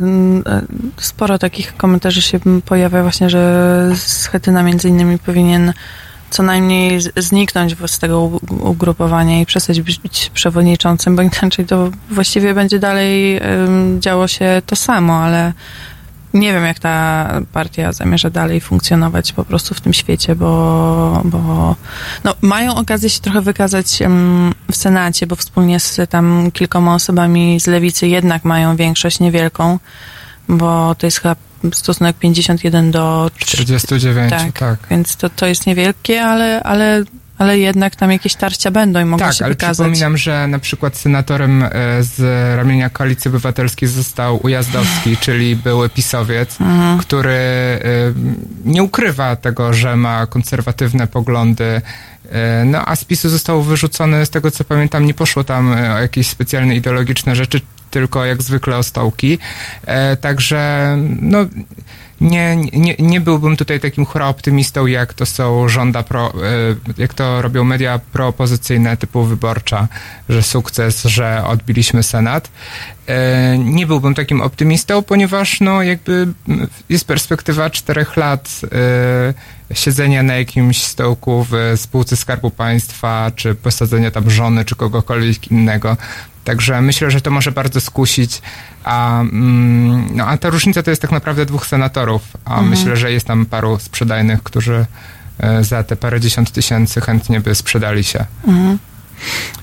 sporo takich komentarzy się pojawia właśnie, że Schetyna między innymi powinien co najmniej zniknąć z tego ugrupowania i przestać być, przewodniczącym, bo inaczej to właściwie będzie dalej działo się to samo, ale nie wiem, jak ta partia zamierza dalej funkcjonować po prostu w tym świecie, bo, bo no, mają okazję się trochę wykazać w Senacie, bo wspólnie z tam kilkoma osobami z lewicy jednak mają większość niewielką, bo to jest chyba stosunek 51 do 49, tak. tak, więc to, to jest niewielkie, ale, ale, ale jednak tam jakieś tarcia będą i mogą Tak, się ale wykazać. przypominam, że na przykład senatorem e, z ramienia Koalicji Obywatelskiej został Ujazdowski, [LAUGHS] czyli były pisowiec, Mhm. który e, nie ukrywa tego, że ma konserwatywne poglądy. E, No a z PiSu został wyrzucony, z tego co pamiętam, nie poszło tam o jakieś specjalne ideologiczne rzeczy, tylko jak zwykle o stołki. E, Także no nie, nie, nie byłbym tutaj takim hura optymistą, jak to są żąda pro, e, jak to robią media proopozycyjne typu wyborcza, że sukces, że odbiliśmy Senat. E, Nie byłbym takim optymistą, ponieważ no jakby jest perspektywa czterech lat siedzenia na jakimś stołku w spółce Skarbu Państwa, czy posadzenia tam żony, czy kogokolwiek innego. Także myślę, że to może bardzo skusić, a, mm, no, a ta różnica to jest tak naprawdę dwóch senatorów, a Mhm. myślę, że jest tam paru sprzedajnych, którzy e, za te parę dziesiąt tysięcy chętnie by sprzedali się. Mhm.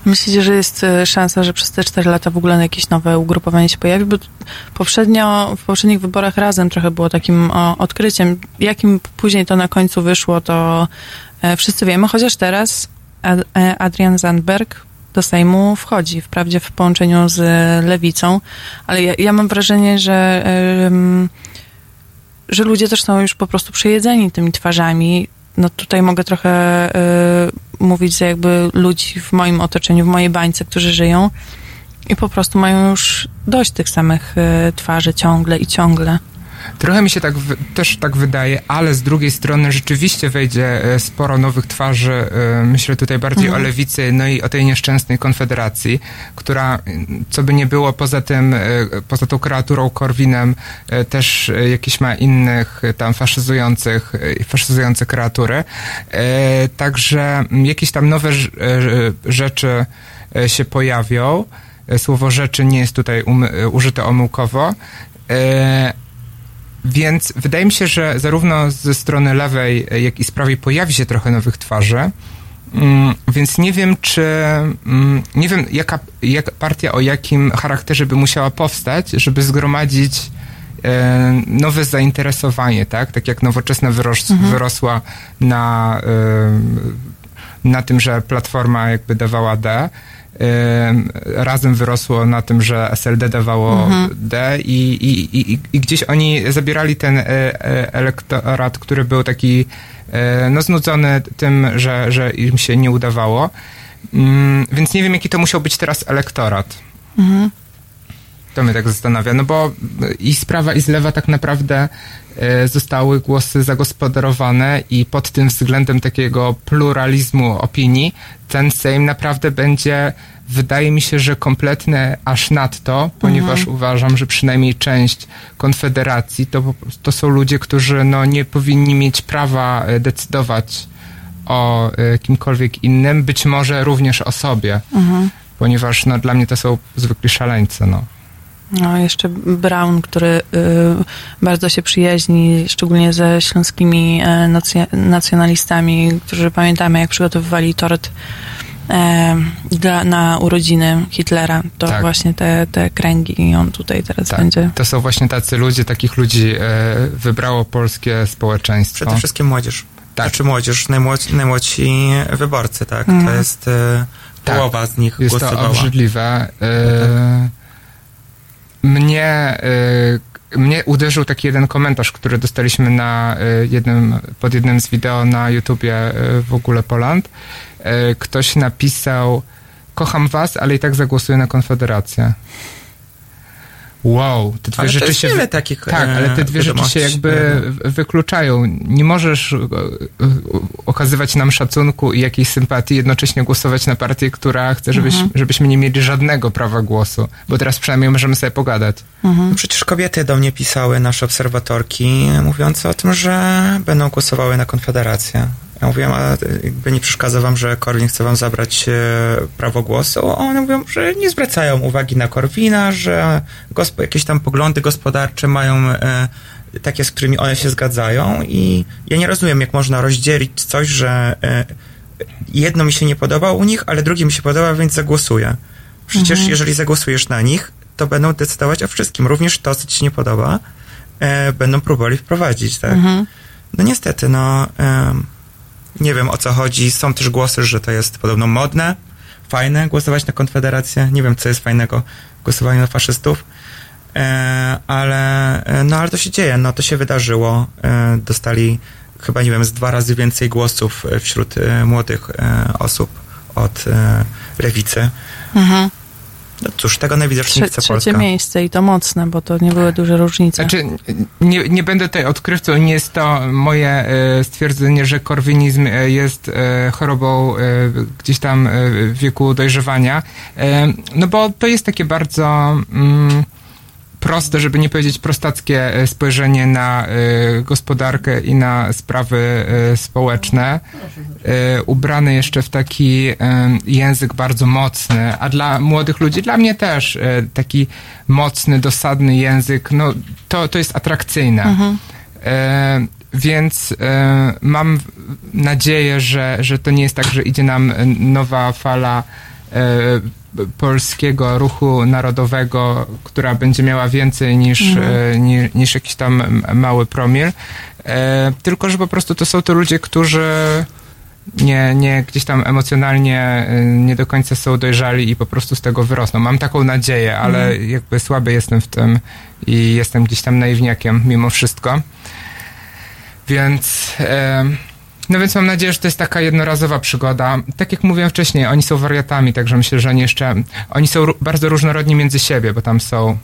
Myślicie, że jest e, szansa, że przez te 4 lata w ogóle jakieś nowe ugrupowanie się pojawi? Bo poprzednio, w poprzednich wyborach razem trochę było takim o, odkryciem. Jakim później to na końcu wyszło, to e, wszyscy wiemy, chociaż teraz Ad, e, Adrian Zandberg do Sejmu wchodzi, wprawdzie w połączeniu z Lewicą, ale ja, ja mam wrażenie, że, że ludzie też są już po prostu przejedzeni tymi twarzami. No tutaj mogę trochę e, mówić za jakby ludzi w moim otoczeniu, w mojej bańce, którzy żyją i po prostu mają już dość tych samych e, twarzy ciągle i ciągle. Trochę mi się tak też tak wydaje, ale z drugiej strony rzeczywiście wejdzie e, sporo nowych twarzy. e, Myślę tutaj bardziej Mhm. o lewicy, no i o tej nieszczęsnej konfederacji, która, m, co by nie było, poza tym, e, poza tą kreaturą Korwinem, e, też e, jakieś ma innych e, tam faszyzujących, e, faszyzujące kreatury. E, Także jakieś tam nowe rz- e, rzeczy e, się pojawią. E, Słowo rzeczy nie jest tutaj e, użyte omyłkowo. Więc wydaje mi się, że zarówno ze strony lewej, jak i z prawej pojawi się trochę nowych twarzy. Mm, Więc nie wiem, czy. mm, Nie wiem, jaka jak partia o jakim charakterze by musiała powstać, żeby zgromadzić e, nowe zainteresowanie, tak? Tak jak nowoczesna wyros, wyrosła na, e, na tym, że Platforma jakby dawała D. Razem wyrosło na tym, że SLD dawało D i, i, i, i gdzieś oni zabierali ten e, e, elektorat, który był taki e, no, znudzony tym, że, że im się nie udawało. Mm, więc nie wiem, jaki to musiał być teraz elektorat. To mnie tak zastanawia, no bo i z prawa i z lewa tak naprawdę e, zostały głosy zagospodarowane i pod tym względem takiego pluralizmu opinii ten Sejm naprawdę będzie, wydaje mi się, że kompletny aż nadto, ponieważ uważam, że przynajmniej część Konfederacji to, to są ludzie, którzy no, nie powinni mieć prawa e, decydować o e, kimkolwiek innym, być może również o sobie, ponieważ no, dla mnie to są zwykli szaleńcy, no. No, jeszcze Brown, który y, bardzo się przyjaźni, szczególnie ze śląskimi e, nacjonalistami, którzy pamiętamy, jak przygotowywali tort e, dla, na urodziny Hitlera. To Tak. właśnie te, te kręgi i on tutaj teraz Tak, będzie. to są właśnie tacy ludzie, takich ludzi e, wybrało polskie społeczeństwo. Przede wszystkim młodzież. Tak. Znaczy młodzież, najmłodsi, najmłodsi wyborcy, tak? To Mhm. jest e, Tak. połowa z nich Jest to głosowała. obrzydliwe. Mnie, e, mnie uderzył taki jeden komentarz, który dostaliśmy na e, jednym, pod jednym z wideo na YouTubie e, w ogóle Poland. Ktoś napisał kocham was, ale i tak zagłosuję na Konfederację. Wow, te dwie Ale to rzeczy jest się... wiele takich Tak, ale te e, dwie rzeczy się jakby wykluczają. Nie możesz e, e, okazywać nam szacunku i jakiejś sympatii, jednocześnie głosować na partię, która chce, żebyś, żebyśmy nie mieli żadnego prawa głosu, bo teraz przynajmniej możemy sobie pogadać. No przecież kobiety do mnie pisały, nasze obserwatorki, mówiące o tym, że będą głosowały na Konfederację. Ja mówiłem, a jakby nie przeszkadza wam, że Korwin chce wam zabrać e, prawo głosu? A one mówią, że nie zwracają uwagi na Korwina, że gospo, jakieś tam poglądy gospodarcze mają e, takie, z którymi one się zgadzają i ja nie rozumiem, jak można rozdzielić coś, że e, jedno mi się nie podoba u nich, ale drugie mi się podoba, więc zagłosuję. Przecież jeżeli zagłosujesz na nich, to będą decydować o wszystkim. Również to, co ci się nie podoba, e, będą próbowali wprowadzić, tak? No niestety, no em, nie wiem o co chodzi. Są też głosy, że to jest podobno modne, fajne głosować na Konfederację. Nie wiem, co jest fajnego w głosowaniu na faszystów. E, ale, e, no ale to się dzieje, no to się wydarzyło. E, dostali chyba, nie wiem, z dwa razy więcej głosów wśród młodych osób od lewicy. Mhm. No cóż, tego najwidoczniej Trze- chce trzecie Polska. miejsce i to mocne, bo to nie były duże różnice. Znaczy, nie, nie będę tutaj odkrywcą, nie jest to moje e, stwierdzenie, że korwinizm e, jest e, chorobą gdzieś tam w wieku dojrzewania, no bo to jest takie bardzo mm, proste, żeby nie powiedzieć prostackie e, spojrzenie na e, gospodarkę i na sprawy e, społeczne, ubrane jeszcze w taki język bardzo mocny, a dla młodych ludzi, dla mnie też taki mocny, dosadny język, no to, to jest atrakcyjne. E, więc mam nadzieję, że, że to nie jest tak, że idzie nam nowa fala polskiego ruchu narodowego, która będzie miała więcej niż, Mhm. e, ni, niż jakiś tam mały promil. E, tylko, że po prostu to są to ludzie, którzy nie, nie gdzieś tam emocjonalnie y, nie do końca są dojrzali i po prostu z tego wyrosną. Mam taką nadzieję, ale jakby słaby jestem w tym i jestem gdzieś tam naiwniakiem mimo wszystko. Więc em, no więc mam nadzieję, że to jest taka jednorazowa przygoda. Tak jak mówiłem wcześniej, oni są wariatami, także myślę, że oni jeszcze, oni są bardzo różnorodni między siebie, bo tam są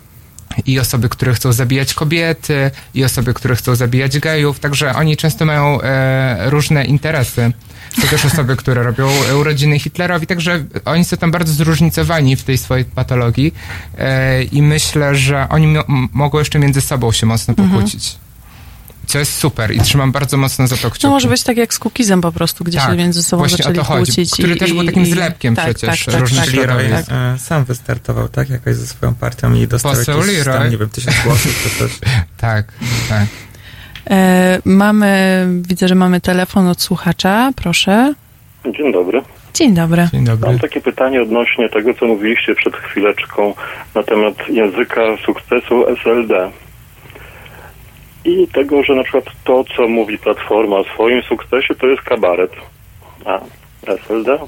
i osoby, które chcą zabijać kobiety, i osoby, które chcą zabijać gejów, także oni często mają e, różne interesy. Są też osoby, które robią urodziny Hitlerowi, także oni są tam bardzo zróżnicowani w tej swojej patologii e, i myślę, że oni mogą jeszcze między sobą się mocno pokłócić. Co jest super i trzymam bardzo mocno za to kciuki. No może być tak jak z Kukizem po prostu, gdzie Tak, się między sobą właśnie o zaczęli to chodzi, kłócić. który i, też był takim i- zlepkiem tak, przecież tak, tak, różnych tak, Leroy środowisk. tak. e, sam wystartował, tak? Jakoś ze swoją partią i dostał Poseł jakieś Leroy. tam, nie wiem, tysiąc głosów czy coś. [LAUGHS] Tak, tak. E, mamy, widzę, że mamy telefon od słuchacza, proszę. Dzień dobry. Dzień dobry. Dzień dobry. Mam takie pytanie odnośnie tego, co mówiliście przed chwileczką na temat języka sukcesu SLD. I tego, że na przykład to, co mówi Platforma o swoim sukcesie, to jest kabaret. A SLD?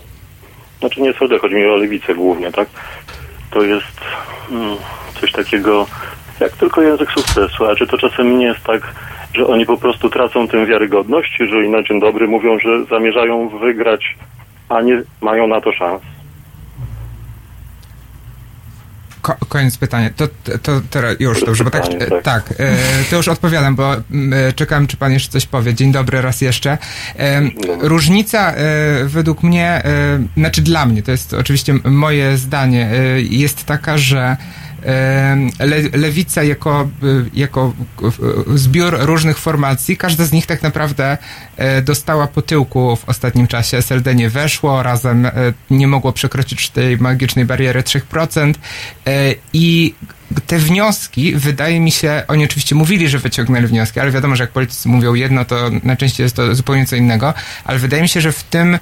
Znaczy nie SLD, chodzi mi o lewicę głównie, tak? To jest mm, coś takiego jak tylko język sukcesu. A czy to czasem nie jest tak, że oni po prostu tracą tę wiarygodność, jeżeli na dzień dobry mówią, że zamierzają wygrać a nie mają na to szans. Ko- koniec pytania. To, to, to teraz już dobrze, bo tak, tak. tak. e, to już odpowiadam, bo e, czekałem, czy pan jeszcze coś powie. Dzień dobry raz jeszcze. E, różnica według mnie, znaczy dla mnie, to jest oczywiście moje zdanie, jest taka, że le, lewica jako, e, jako e, zbiór różnych formacji, każda z nich tak naprawdę e, dostała po tyłku w ostatnim czasie. SLD nie weszło, razem e, nie mogło przekroczyć tej magicznej bariery 3% e, i te wnioski, wydaje mi się, oni oczywiście mówili, że wyciągnęli wnioski, ale wiadomo, że jak politycy mówią jedno, to najczęściej jest to zupełnie co innego, ale wydaje mi się, że w tym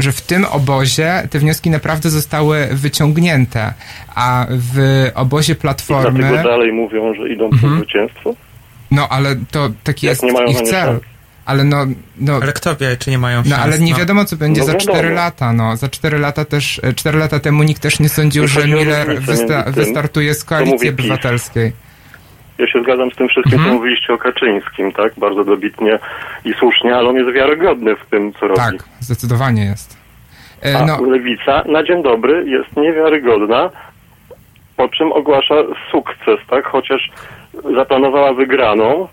że w tym obozie te wnioski naprawdę zostały wyciągnięte, a w obozie I Platformy... dlatego dalej mówią, że idą po Mhm. zwycięstwo. No, ale to taki Jak jest nie mają ich cel. szans. Ale no, no, Ale kto wie, czy nie mają szans? no, ale nie wiadomo, co będzie No za wiadomo. 4 lata, no. Za 4 lata też, 4 lata temu nikt też nie sądził, że Miller wysta- wystartuje z koalicji obywatelskiej. Ja się zgadzam z tym wszystkim, Mhm. co mówiliście o Kaczyńskim, tak? Bardzo dobitnie i słusznie, ale on jest wiarygodny w tym, co robi. Tak, zdecydowanie jest. E, A no, lewica na dzień dobry jest niewiarygodna, po czym ogłasza sukces, tak? Chociaż zaplanowała wygraną,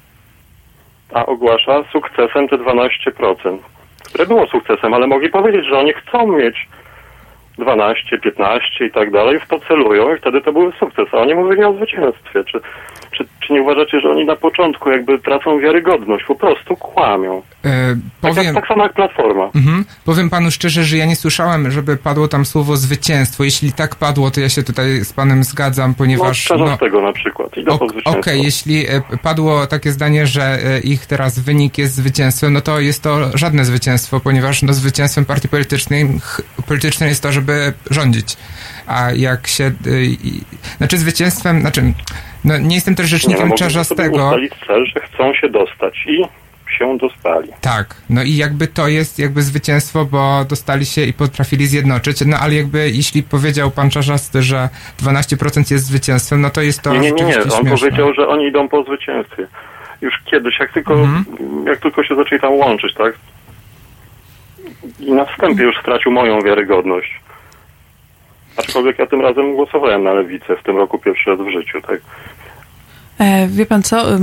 a ogłasza sukcesem te 12%, które było sukcesem, ale mogli powiedzieć, że oni chcą mieć 12, 15 i tak dalej, w to celują i wtedy to były sukces, a oni mówili o zwycięstwie. Czy, czy, czy nie uważacie, że oni na początku jakby tracą wiarygodność, po prostu kłamią? e, Tak, powiem... jak, tak samo jak Platforma. Mhm. Powiem panu szczerze, że ja nie słyszałem, żeby padło tam słowo zwycięstwo. Jeśli tak padło, to ja się tutaj z panem zgadzam, No, ponieważ... no, tego na przykład. Ok-. Okej, jeśli e, padło takie zdanie, że e, ich teraz wynik jest zwycięstwem, no to jest to żadne zwycięstwo, ponieważ no, zwycięstwem partii politycznej, politycznej jest to, żeby rządzić. A jak się... e, i- Znaczy zwycięstwem, znaczy... No, nie jestem też Nie, no, rzecznikiem sobie Czarzastego. ustalić cel, że chcą się dostać i się dostali. Tak, no i jakby to jest jakby zwycięstwo, bo dostali się i potrafili zjednoczyć, no ale jakby jeśli powiedział pan Czarzasty, że 12% jest zwycięstwem, no to jest to Nie, nie, nie, nie. On śmieszne. powiedział, że oni idą po zwycięstwie. Już kiedyś, jak tylko, Mhm. jak tylko się zaczęli tam łączyć, tak? I na wstępie już stracił moją wiarygodność. Aczkolwiek ja tym razem głosowałem na lewicę w tym roku pierwszy raz w życiu, tak? E, wie pan co, e,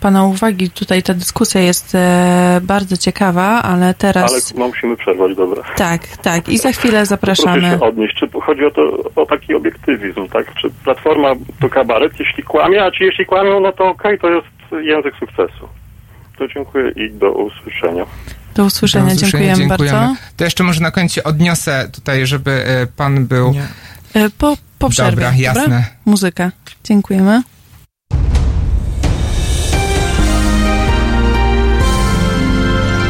pana uwagi, tutaj ta dyskusja jest e, bardzo ciekawa, ale teraz... Ale no, musimy przerwać, dobra. Tak, tak. I za chwilę Proszę zapraszamy. się odnieść. Czy chodzi o, to, o taki obiektywizm, tak? Czy Platforma to kabaret, jeśli kłamie, a ci jeśli kłamią, no to okej, to jest język sukcesu. To dziękuję i do usłyszenia. Do usłyszenia, Do usłyszenia, dziękujemy, bardzo. To jeszcze może na końcu odniosę tutaj, żeby e, pan był... Nie. E, po, po przerwie. Dobra, jasne. Muzyka. Dziękujemy.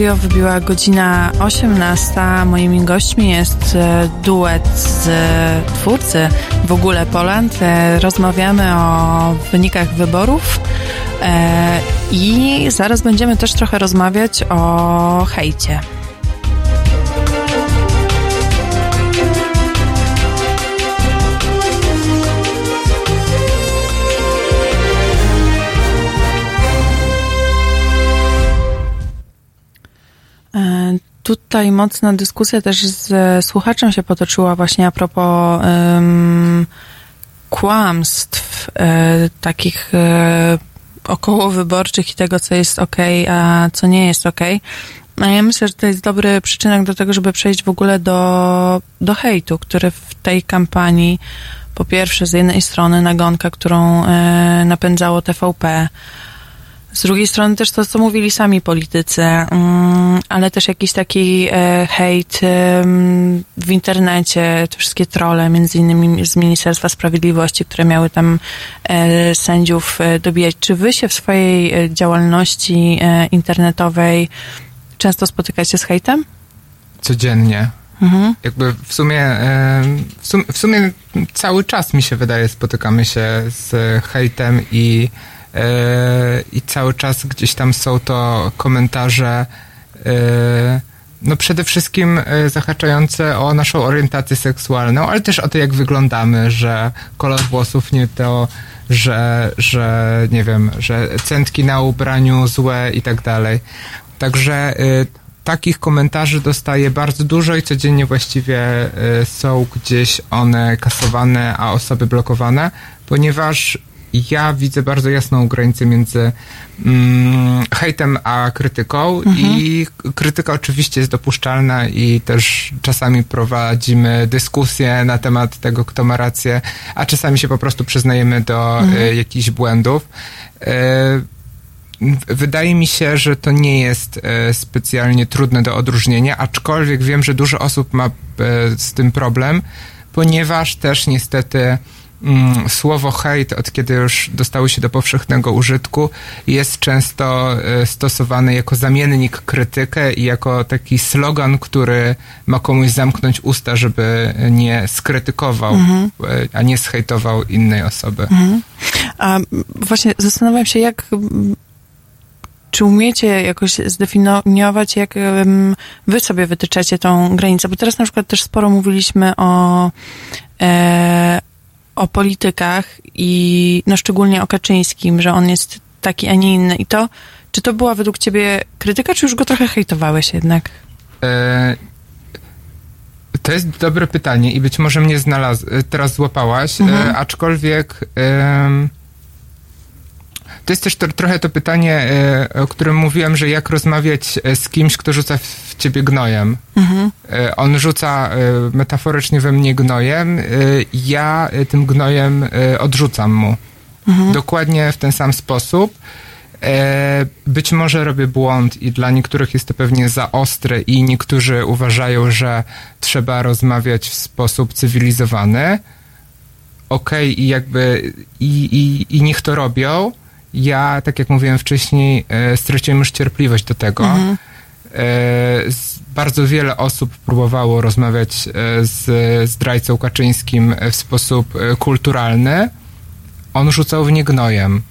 Radio, wybiła godzina 18. Moimi gośćmi jest e, duet z e, twórcy w ogóle Poland. E, Rozmawiamy o wynikach wyborów i zaraz będziemy też trochę rozmawiać o hejcie. Tutaj mocna dyskusja też z słuchaczem się potoczyła właśnie a propos em, kłamstw e, takich e, okołowyborczych i tego, co jest ok, a co nie jest ok. A ja myślę, że to jest dobry przyczynek do tego, żeby przejść w ogóle do, do hejtu, który w tej kampanii po pierwsze z jednej strony nagonka, którą e, napędzało TVP, z drugiej strony też to, co mówili sami politycy, mm, ale też jakiś taki e, hejt w internecie, te wszystkie trole, między innymi z Ministerstwa Sprawiedliwości, które miały tam e, sędziów e, dobijać. Czy wy się w swojej działalności internetowej często spotykacie z hejtem? Codziennie. Mhm. Jakby w sumie, w sumie, w sumie cały czas mi się wydaje, spotykamy się z hejtem i i cały czas gdzieś tam są to komentarze e, no przede wszystkim e, zahaczające o naszą orientację seksualną, ale też o to, jak wyglądamy, że kolor włosów nie to, że, że nie wiem, że centki na ubraniu złe i tak dalej. Także takich komentarzy dostaję bardzo dużo i codziennie właściwie są gdzieś one kasowane, a osoby blokowane, ponieważ ja widzę bardzo jasną granicę między mm, hejtem a krytyką i k- krytyka oczywiście jest dopuszczalna i też czasami prowadzimy dyskusje na temat tego, kto ma rację, a czasami się po prostu przyznajemy do y, jakichś błędów. Y, Wydaje mi się, że to nie jest e, specjalnie trudne do odróżnienia, aczkolwiek wiem, że dużo osób ma z tym problem, ponieważ też niestety słowo hejt, od kiedy już dostało się do powszechnego użytku, jest często e, stosowane jako zamiennik krytykę i jako taki slogan, który ma komuś zamknąć usta, żeby nie skrytykował, Mhm. e, a nie zhejtował innej osoby. Mhm. A właśnie zastanawiam się, jak. Czy umiecie jakoś zdefiniować, jak wy sobie wytyczacie tą granicę? Bo teraz na przykład też sporo mówiliśmy o, e, o politykach i no szczególnie o Kaczyńskim, że on jest taki, a nie inny. I to, czy to była według ciebie krytyka, czy już go trochę hejtowałeś jednak? E, To jest dobre pytanie i być może mnie znalaz- e, teraz złapałaś, Mhm. e, aczkolwiek em, to jest też to, trochę to pytanie, e, o którym mówiłem, że jak rozmawiać e, z kimś, kto rzuca w, ciebie gnojem. Mhm. E, On rzuca metaforycznie we mnie gnojem, ja tym gnojem odrzucam mu. Mhm. Dokładnie w ten sam sposób. Być może robię błąd i dla niektórych jest to pewnie za ostre i niektórzy uważają, że trzeba rozmawiać w sposób cywilizowany. Okej, i jakby i, i, i niech to robią. Ja, tak jak mówiłem wcześniej, e, straciłem już cierpliwość do tego. Mhm. E, bardzo wiele osób próbowało rozmawiać e, z zdrajcą Kaczyńskim w sposób kulturalny. On rzucał w nie gnojem.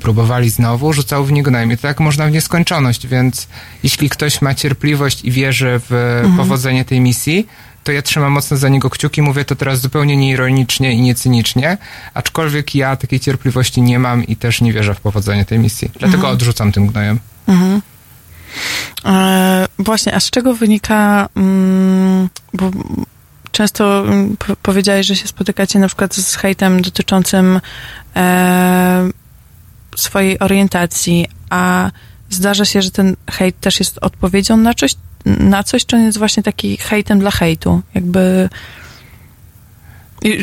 Próbowali znowu, rzucał w nie gnojem. I to tak można w nieskończoność, więc jeśli ktoś ma cierpliwość i wierzy w Mhm. powodzenie tej misji, to ja trzymam mocno za niego kciuki, mówię to teraz zupełnie nieironicznie i niecynicznie, aczkolwiek ja takiej cierpliwości nie mam i też nie wierzę w powodzenie tej misji. Dlatego Mhm. odrzucam tym gnojem. Mhm. E, właśnie, a z czego wynika, mm, bo często mm, po- powiedziałeś, że się spotykacie na przykład z hejtem dotyczącym e, swojej orientacji, a zdarza się, że ten hejt też jest odpowiedzią na coś, na coś, czy on jest właśnie taki hejtem dla hejtu? Jakby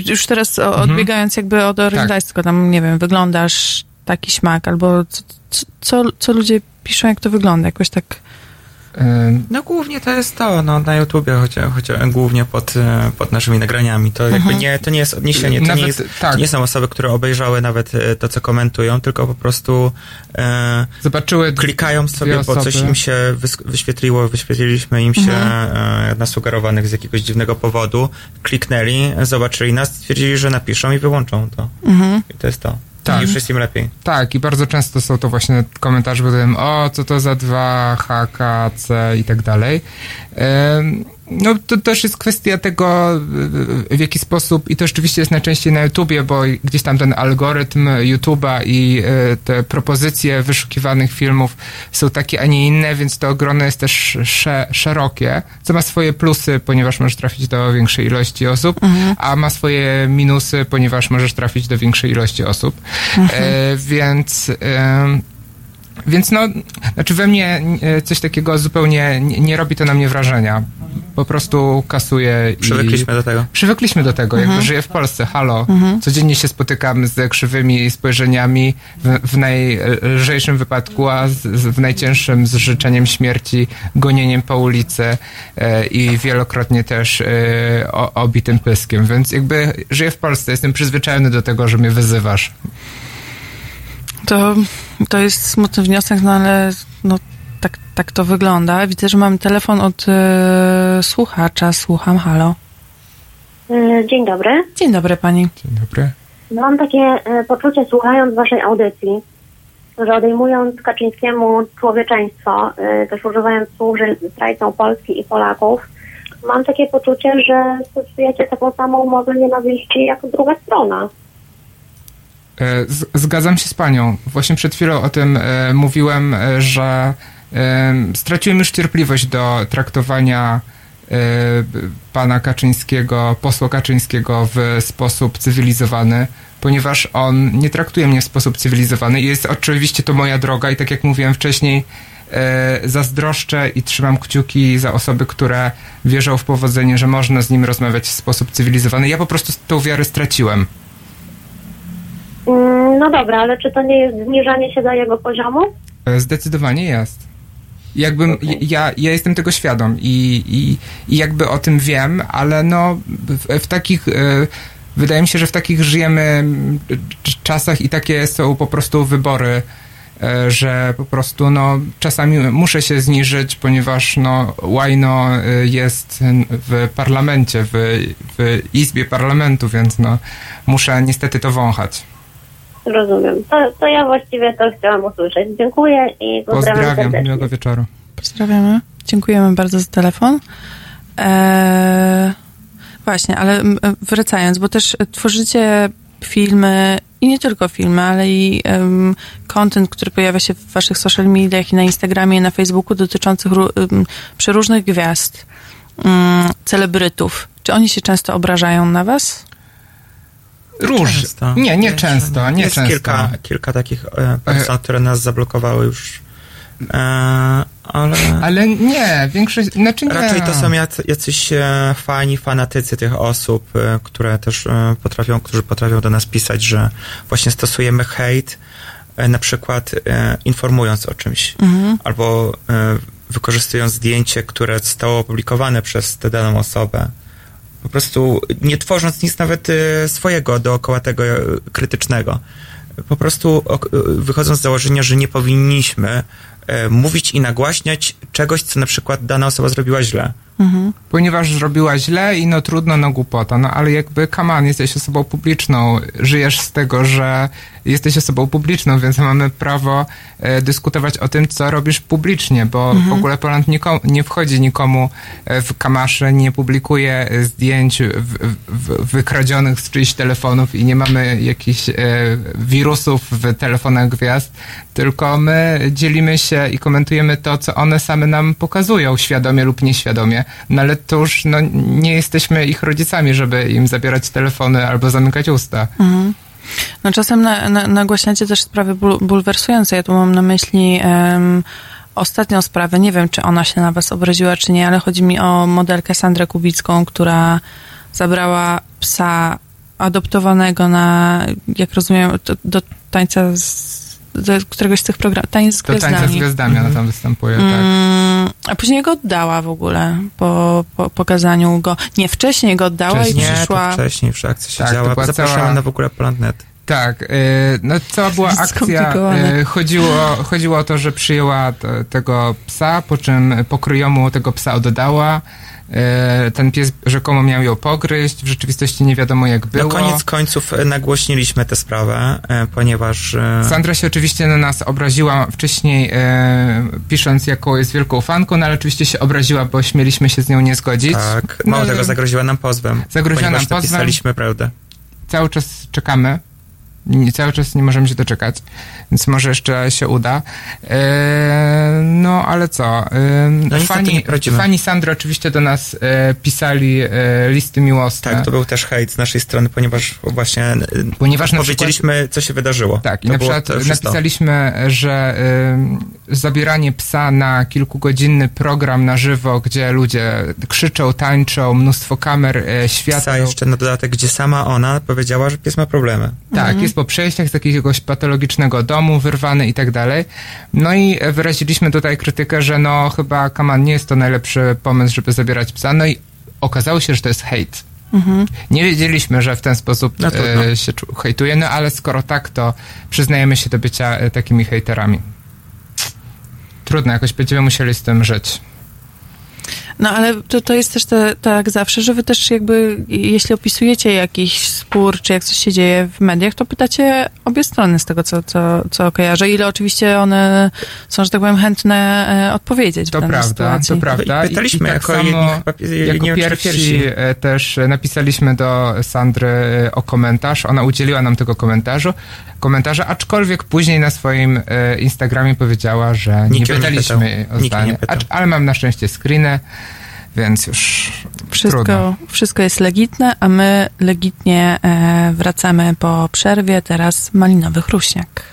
już teraz Mhm. odbiegając jakby od orientacji, tylko tam, nie wiem, wyglądasz taki śmak, albo co, co- co, co ludzie piszą, jak to wygląda, jakoś tak... No głównie to jest to, no na YouTubie, choć głównie pod, e, pod naszymi nagraniami. To jakby Mhm. nie, to nie jest odniesienie, to Nawet- nie, jest, tak. to nie są osoby, które obejrzały nawet e, to, co komentują, tylko po prostu e, Zobaczyły klikają sobie, bo coś im się wyświetliło, wyświetliliśmy im się Mhm. e, nasugerowanych z jakiegoś dziwnego powodu, kliknęli, zobaczyli nas, stwierdzili, że napiszą i wyłączą to. Mhm. I to jest to. Tak. I już jest im lepiej. Tak, i bardzo często są to właśnie komentarze pod tym, o, co to za dwa H, K, C i tak dalej. No, to też jest kwestia tego, w jaki sposób, i to rzeczywiście jest najczęściej na YouTubie, bo gdzieś tam ten algorytm YouTube'a i e, te propozycje wyszukiwanych filmów są takie, a nie inne, więc to grono jest też sze, szerokie, co ma swoje plusy, ponieważ możesz trafić do większej ilości osób, Mhm. a ma swoje minusy, ponieważ możesz trafić do większej ilości osób. Mhm. E, więc... em, więc no, znaczy we mnie e, coś takiego zupełnie nie, nie robi to na mnie wrażenia. Po prostu kasuję i... Przywykliśmy do tego. Przywykliśmy do tego, Mhm. jakby żyję w Polsce, halo. Mhm. Codziennie się spotykam z krzywymi spojrzeniami, w, w najlżejszym wypadku, a z, z, w najcięższym z życzeniem śmierci, gonieniem po ulicy e, i wielokrotnie też e, o, obitym pyskiem. Więc jakby żyję w Polsce, jestem przyzwyczajony do tego, że mnie wyzywasz. To, to jest smutny wniosek, no ale no, tak, tak to wygląda. Widzę, że mam telefon od e, słuchacza. Słucham, halo. E, Dzień dobry. Dzień dobry pani. Dzień dobry. Mam takie e, poczucie, słuchając waszej audycji, że odejmując Kaczyńskiemu człowieczeństwo, też używając słów, że zdrajcą Polski i Polaków, mam takie poczucie, że stosujecie taką samą umowę nienawiści jak druga strona. E, Zgadzam się z panią. Właśnie przed chwilą o tym e, mówiłem, e, że straciłem już cierpliwość do traktowania pana Kaczyńskiego, posła Kaczyńskiego w sposób cywilizowany, ponieważ on nie traktuje mnie w sposób cywilizowany jest oczywiście to moja droga i tak jak mówiłem wcześniej, zazdroszczę i trzymam kciuki za osoby, które wierzą w powodzenie, że można z nim rozmawiać w sposób cywilizowany. Ja po prostu tą wiarę straciłem. Mm, No dobra, ale czy to nie jest zniżanie się do jego poziomu? E, Zdecydowanie jest. Jakbym, ja, ja jestem tego świadom i, i, i jakby o tym wiem, ale no w, w takich, e, wydaje mi się, że w takich żyjemy czasach i takie są po prostu wybory, e, że po prostu no czasami muszę się zniżyć, ponieważ no łajno jest w parlamencie, w, w izbie parlamentu, więc no muszę niestety to wąchać. Rozumiem. To, to ja właściwie to chciałam usłyszeć. Dziękuję i pozdrawiam, Pozdrawiam, serdecznie. miłego wieczoru. Pozdrawiamy. Dziękujemy bardzo za telefon. Eee, właśnie, ale wracając, bo też tworzycie filmy i nie tylko filmy, ale i em, content, który pojawia się w waszych social mediach i na Instagramie, i na Facebooku dotyczących em, przeróżnych gwiazd, em, celebrytów. Czy oni się często obrażają na was? Róż. Często. Nie, nie Jest- często, nie jest często. Kilka, kilka takich e, person, które nas zablokowały już. E, ale... Ale nie, większość, znaczy nie. Raczej to są jacy, jacyś e, fani, fanatycy tych osób, które też potrafią, którzy potrafią do nas pisać, że właśnie stosujemy hejt, na przykład informując o czymś, Mhm. albo wykorzystując zdjęcie, które zostało opublikowane przez tę daną osobę. Po prostu nie tworząc nic nawet e, swojego dookoła tego e, krytycznego. Po prostu e, wychodząc z założenia, że nie powinniśmy mówić i nagłaśniać czegoś, co na przykład dana osoba zrobiła źle. Mhm. Ponieważ zrobiła źle i no trudno, no głupota. No ale jakby, come on, jesteś osobą publiczną, żyjesz z tego, że jesteś osobą publiczną, więc mamy prawo e, dyskutować o tym, co robisz publicznie, bo Mhm. w ogóle Poland nikomu, nie wchodzi nikomu e, w kamasze, nie publikuje e, zdjęć w, w, wykradzionych z czyichś telefonów i nie mamy jakichś e, wirusów w telefonach gwiazd, tylko my dzielimy się i komentujemy to, co one same nam pokazują, świadomie lub nieświadomie. No ale to już no, nie jesteśmy ich rodzicami, żeby im zabierać telefony albo zamykać usta. Mhm. No czasem na, na, nagłaśniacie też sprawy ból, bulwersujące. Ja tu mam na myśli em, ostatnią sprawę. Nie wiem, czy ona się na was obraziła, czy nie, ale chodzi mi o modelkę Sandrę Kubicką, która zabrała psa adoptowanego na, jak rozumiem, do, do tańca z, do któregoś z tych programów, tańc z To tańca z gwiazdami. gwiazdami ona tam występuje, tak. Mm, a później go oddała w ogóle po, po pokazaniu go. Nie, wcześniej go oddała i Wcześniej, przyszła. to wcześniej akcja się Tak, to działa. była Zapraszamy cała- na w ogóle Planet. Tak, y, no cała była [LAUGHS] akcja, Skomplikowane. y, chodziło, chodziło o to, że przyjęła te, tego psa, po czym pokryjomu tego psa oddała. Y, Ten pies rzekomo miał ją pogryźć, w rzeczywistości nie wiadomo jak było. No koniec końców e, nagłośniliśmy tę sprawę, e, ponieważ... e, Sandra się oczywiście na nas obraziła wcześniej, e, pisząc jaką jest wielką fanką, no ale oczywiście się obraziła, bo śmieliśmy się z nią nie zgodzić. Tak, mało No, tego, zagroziła nam pozwem. Zagroziła nam pozwem. napisaliśmy prawdę. Cały czas czekamy. Nie, cały czas nie możemy się doczekać, więc może jeszcze się uda. E, no, ale co? E, No fani, fani Sandry oczywiście do nas e, pisali e, listy miłosne. Tak, to był też hejt z naszej strony, ponieważ właśnie e, Ponieważ na powiedzieliśmy, co się wydarzyło. Tak, i To na było przykład napisaliśmy, że y, zabieranie psa na kilkugodzinny program na żywo, gdzie ludzie krzyczą, tańczą, mnóstwo kamer, światła. Psa jeszcze na dodatek, gdzie sama ona powiedziała, że pies ma problemy. Tak, jest po przejściach z jakiegoś patologicznego domu, wyrwany i tak dalej. No i wyraziliśmy tutaj krytykę, że no chyba Kaman nie jest to najlepszy pomysł, żeby zabierać psa. No i okazało się, że to jest hejt. Mhm. Nie wiedzieliśmy, że w ten sposób No e, się hejtuje, no ale skoro tak, to przyznajemy się do bycia e, takimi hejterami. Trudno, jakoś będziemy musieli z tym żyć. No ale to, to jest też te, tak zawsze, że wy też jakby, jeśli opisujecie jakiś spór, czy jak coś się dzieje w mediach, to pytacie obie strony z tego, co, co, co kojarzę. Ile oczywiście one są, że tak powiem, chętne e, odpowiedzieć To w prawda, sytuacji. to prawda. Pytaliśmy tak jako samo, jedni chyba jako nie pierwsi, pierwsi. też napisaliśmy do Sandry e, o komentarz. Ona udzieliła nam tego komentarzu, komentarza, aczkolwiek później na swoim e, Instagramie powiedziała, że Nikt nie nie pytaliśmy pytał. jej o zdanie. nie pytał. Acz, ale mam na szczęście screeny, więc już trudno. Wszystko, wszystko jest legitne, a my legitnie e, wracamy po przerwie. Teraz malinowy chruśniak.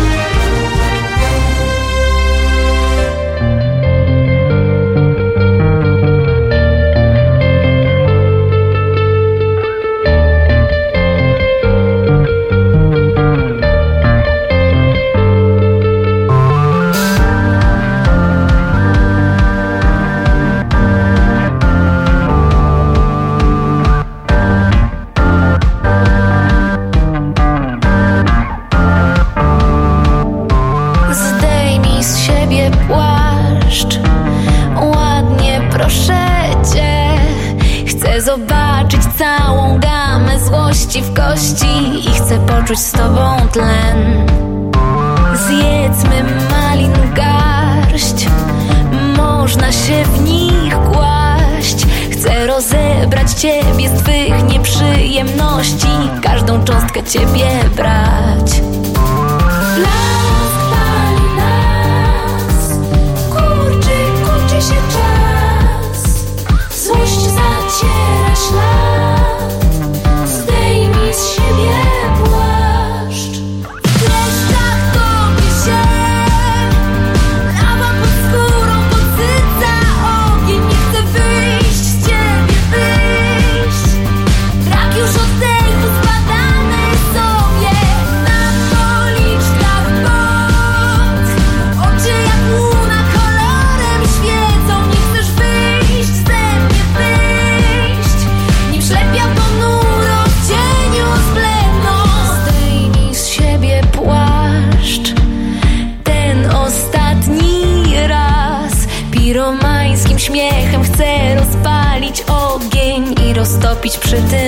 Złości w kości I chcę poczuć z tobą tlen. Zjedzmy malin garść Można się w nich kłaść. Chcę rozebrać ciebie z twych nieprzyjemności Każdą cząstkę ciebie brać przy tym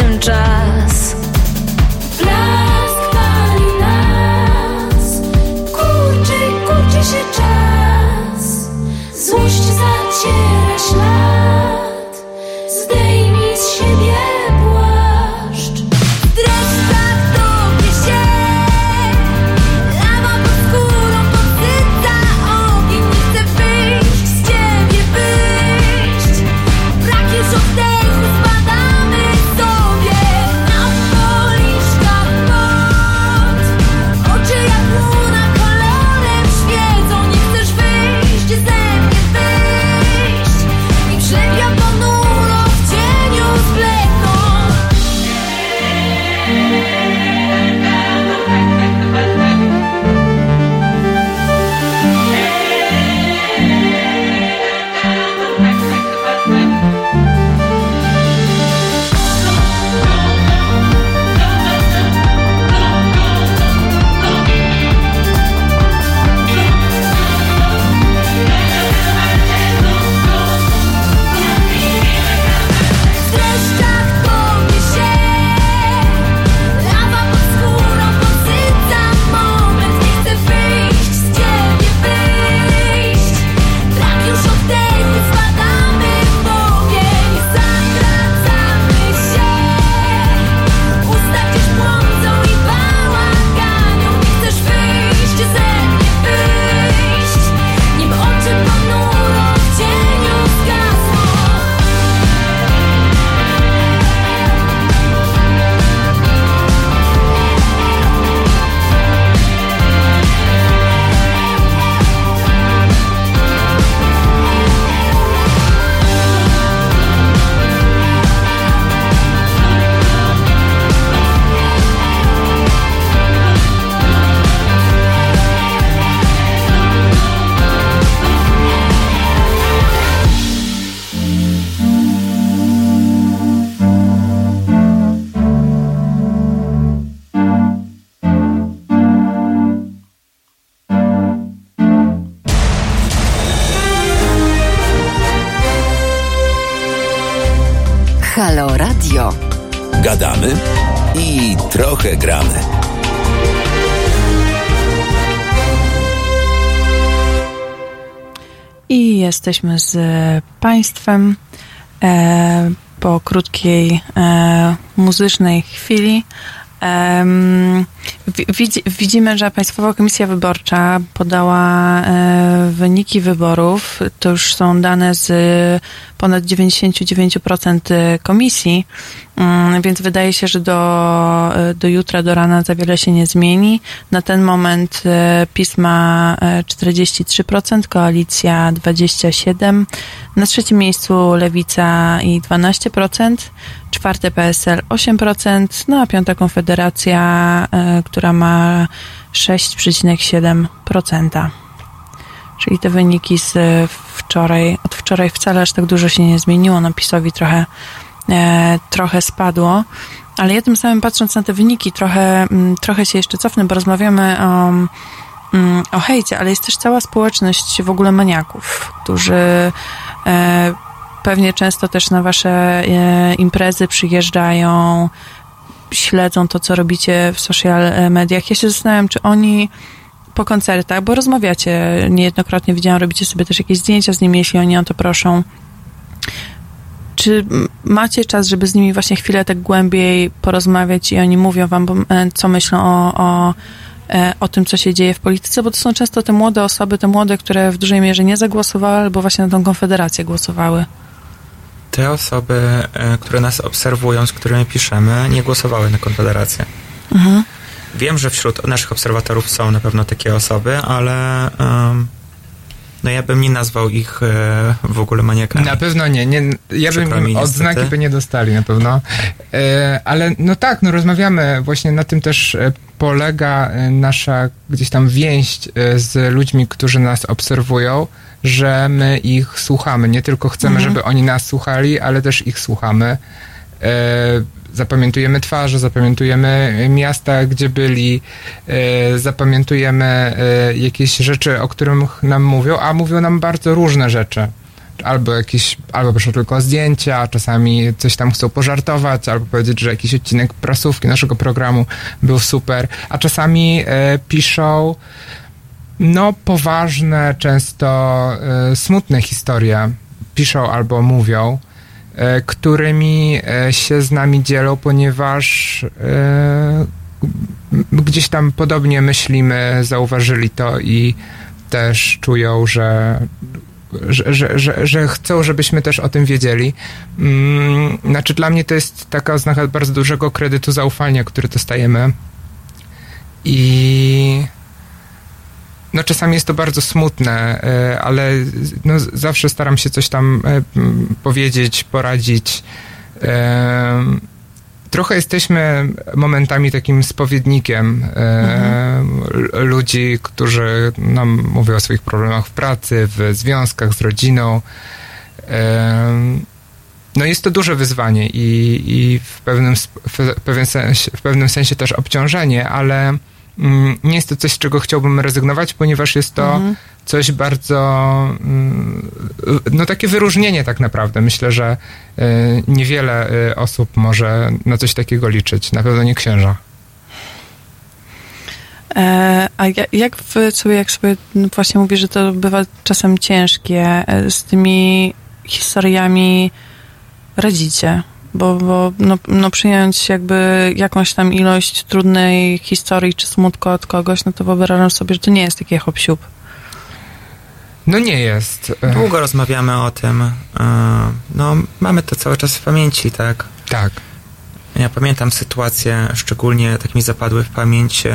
jesteśmy z Państwem e, po krótkiej e, muzycznej chwili. Widzimy, że Państwowa Komisja Wyborcza podała e, wyniki wyborów. To już są dane z ponad 99% komisji, Mm, więc wydaje się, że do, do jutra, do rana za wiele się nie zmieni. Na ten moment PiS ma e, 43%, koalicja 27%, na trzecim miejscu Lewica i 12%, czwarte PSL 8%, no a piąta Konfederacja, która ma 6,7%. Czyli te wyniki z wczoraj, od wczoraj wcale aż tak dużo się nie zmieniło. No PiSowi trochę, e, trochę spadło. Ale ja tym samym patrząc na te wyniki, trochę, mm, trochę się jeszcze cofnę, bo rozmawiamy o, mm, o hejcie, ale jest też cała społeczność w ogóle maniaków, którzy e, pewnie często też na wasze e, imprezy przyjeżdżają, śledzą to, co robicie w social mediach. Ja się zastanawiam, czy oni po koncertach, bo rozmawiacie niejednokrotnie, widziałam, robicie sobie też jakieś zdjęcia z nimi, jeśli oni o to proszą. Czy macie czas, żeby z nimi właśnie chwilę tak głębiej porozmawiać i oni mówią wam, e, co myślą o, o, e, o tym, co się dzieje w polityce? Bo to są często te młode osoby, te młode, które w dużej mierze nie zagłosowały, albo właśnie na tą konfederację głosowały. Te osoby, e, które nas obserwują, z którymi piszemy, nie głosowały na Konfederację. Mhm. Wiem, że wśród naszych obserwatorów są na pewno takie osoby, ale em, no ja bym nie nazwał ich e, w ogóle maniakami. Na pewno nie. nie ja bym mi, im niestety. odznaki by nie dostali na pewno. E, ale no tak, no rozmawiamy. Właśnie na tym też e, polega e, nasza gdzieś tam więź e, z ludźmi, którzy nas obserwują, że my ich słuchamy. Nie tylko chcemy, Mhm. żeby oni nas słuchali, ale też ich słuchamy. E, zapamiętujemy twarze, zapamiętujemy miasta, gdzie byli, e, zapamiętujemy e, jakieś rzeczy, o których nam mówią, a mówią nam bardzo różne rzeczy. Albo jakieś, albo proszę tylko zdjęcia, czasami coś tam chcą pożartować, albo powiedzieć, że jakiś odcinek prasówki naszego programu był super, a czasami e, piszą no poważne, często smutne historie. Piszą albo mówią, którymi e, się z nami dzielą, ponieważ e, gdzieś tam podobnie myślimy, zauważyli to i też czują, że że, że, że, że chcą, żebyśmy też o tym wiedzieli. Mm, Znaczy, dla mnie to jest taka oznaka bardzo dużego kredytu zaufania, który dostajemy. I no czasami jest to bardzo smutne, e, ale no, zawsze staram się coś tam e, powiedzieć, poradzić. Trochę jesteśmy momentami takim spowiednikiem e, l- ludzi, którzy nam mówią o swoich problemach w pracy, w związkach z rodziną. No jest to duże wyzwanie i, i w, pewnym, w, pewien sensie, w pewnym sensie też obciążenie, ale nie jest to coś, z czego chciałbym rezygnować, ponieważ jest to Mhm. coś bardzo, mm, no takie wyróżnienie tak naprawdę. Myślę, że y, niewiele y, osób może na coś takiego liczyć. Na pewno nie księża. E, a ja- jak sobie, jak sobie właśnie mówisz, że to bywa czasem ciężkie, e, z tymi historiami radzicie? Bo, bo no, no przyjąć jakby jakąś tam ilość trudnej historii czy smutku od kogoś, no to wyobrażam sobie, że to nie jest takie hop siup. No nie jest. Długo rozmawiamy o tym. e, No, mamy to cały czas w pamięci, tak? Tak. Ja pamiętam sytuacje, szczególnie tak mi zapadły w pamięć e,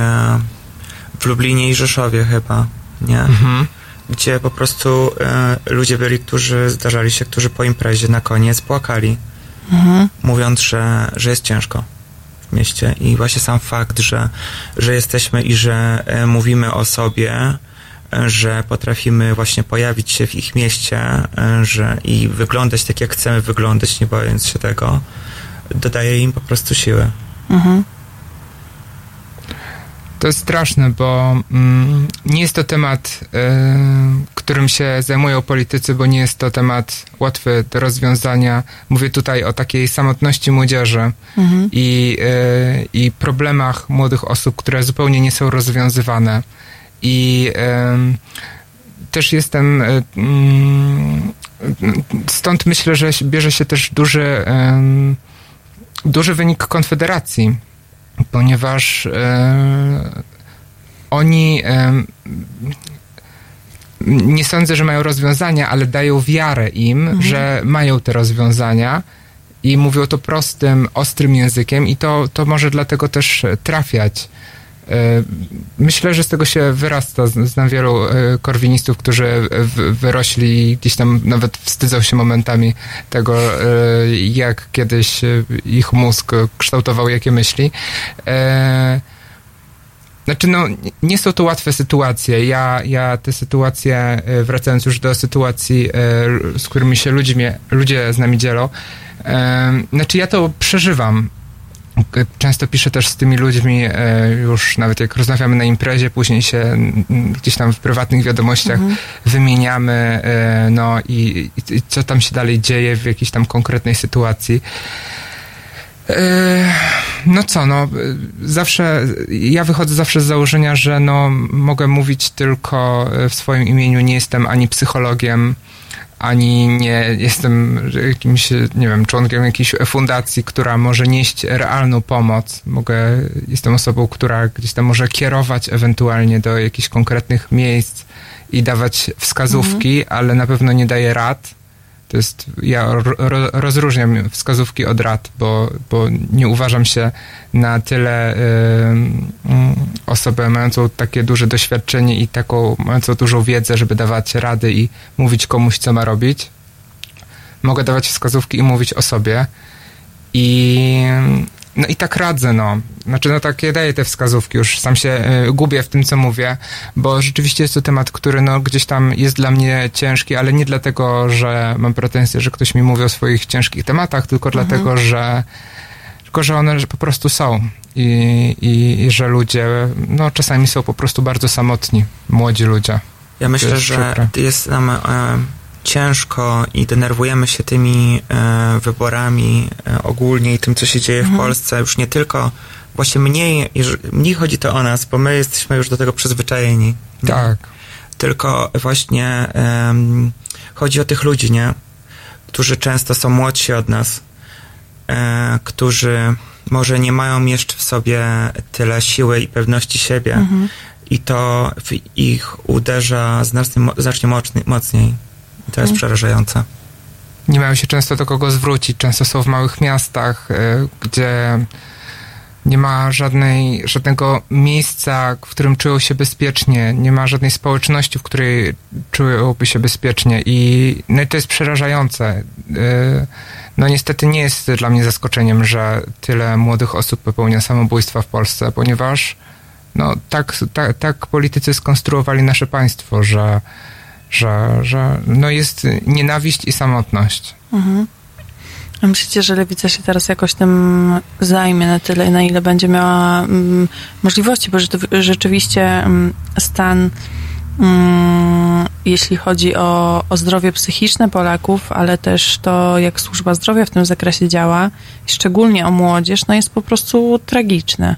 w Lublinie i Rzeszowie chyba, nie? Mhm. Gdzie po prostu e, ludzie byli, którzy zdarzali się, którzy po imprezie na koniec płakali, Mówiąc, że, że jest ciężko w mieście. I właśnie sam fakt, że, że jesteśmy i że e, mówimy o sobie, e, że potrafimy właśnie pojawić się w ich mieście e, że, i wyglądać tak, jak chcemy wyglądać, nie bojąc się tego, dodaje im po prostu siły. Mhm. To jest straszne, bo mm, nie jest to temat, e, którym się zajmują politycy, bo nie jest to temat łatwy do rozwiązania. Mówię tutaj o takiej samotności młodzieży Mhm. i, e, i problemach młodych osób, które zupełnie nie są rozwiązywane. I em, też jestem. e, mm, Stąd myślę, że bierze się też duży, duży wynik Konfederacji, ponieważ e, oni em, nie sądzę, że mają rozwiązania, ale dają wiarę im, że mają te rozwiązania i mówią to prostym, ostrym językiem i to, to może dlatego też trafiać. E, Myślę, że z tego się wyrasta. Znam wielu e, korwinistów, którzy w- wyrośli gdzieś tam nawet wstydzą się momentami tego, e, jak kiedyś e, ich mózg kształtował jakie myśli. E, Znaczy, no, nie- są to łatwe sytuacje. Ja, ja te sytuacje, e, wracając już do sytuacji, e, z którymi się ludzie, mnie, ludzie z nami dzielą, e, znaczy ja to przeżywam. Często piszę też z tymi ludźmi, e, już nawet jak rozmawiamy na imprezie, później się gdzieś tam w prywatnych wiadomościach wymieniamy, e, no i, i, co tam się dalej dzieje w jakiejś tam konkretnej sytuacji. E, No co, no zawsze, ja wychodzę zawsze z założenia, że no mogę mówić tylko w swoim imieniu, nie jestem ani psychologiem, ani nie jestem jakimś, nie wiem, członkiem jakiejś fundacji, która może nieść realną pomoc. Mogę, jestem osobą, która gdzieś tam może kierować ewentualnie do jakichś konkretnych miejsc i dawać wskazówki, ale na pewno nie daję rad. To jest, ja ro, ro, rozróżniam wskazówki od rad, bo, bo nie uważam się na tyle y, osobę mającą takie duże doświadczenie i taką mającą dużą wiedzę, żeby dawać rady i mówić komuś, co ma robić. Mogę dawać wskazówki i mówić o sobie. I no i tak radzę, no. Znaczy, no tak, ja daję te wskazówki, już sam się y, gubię w tym, co mówię, bo rzeczywiście jest to temat, który no gdzieś tam jest dla mnie ciężki, ale nie dlatego, że mam pretensje, że ktoś mi mówi o swoich ciężkich tematach, tylko dlatego, że tylko, że one po prostu są i, i, i że ludzie, no czasami są po prostu bardzo samotni, młodzi ludzie. Ja myślę, że jest nam e, ciężko i denerwujemy się tymi e, wyborami e, ogólnie i tym, co się dzieje w Polsce. Już nie tylko, właśnie mniej, mniej chodzi to o nas, bo my jesteśmy już do tego przyzwyczajeni. Tak. Tylko właśnie chodzi o tych ludzi, nie? Którzy często są młodsi od nas, e, którzy może nie mają jeszcze w sobie tyle siły i pewności siebie Mhm. i to w ich uderza znacznie, znacznie mocniej. I to jest Mhm. przerażające. nie mają się często do kogo zwrócić. Często są w małych miastach, y, gdzie nie ma żadnej, żadnego miejsca, w którym czują się bezpiecznie. Nie ma żadnej społeczności, w której czułyby się bezpiecznie. I, no i to jest przerażające. Y, No niestety nie jest dla mnie zaskoczeniem, że tyle młodych osób popełnia samobójstwa w Polsce, ponieważ no, tak, tak, tak politycy skonstruowali nasze państwo, że, że, że no jest nienawiść i samotność. Mhm. A myślicie, że lewica się teraz jakoś tym zajmie na tyle, na ile będzie miała mm, możliwości, bo rzeczywiście mm, stan, mm, jeśli chodzi o, o zdrowie psychiczne Polaków, ale też to, jak służba zdrowia w tym zakresie działa, szczególnie o młodzież, no jest po prostu tragiczne.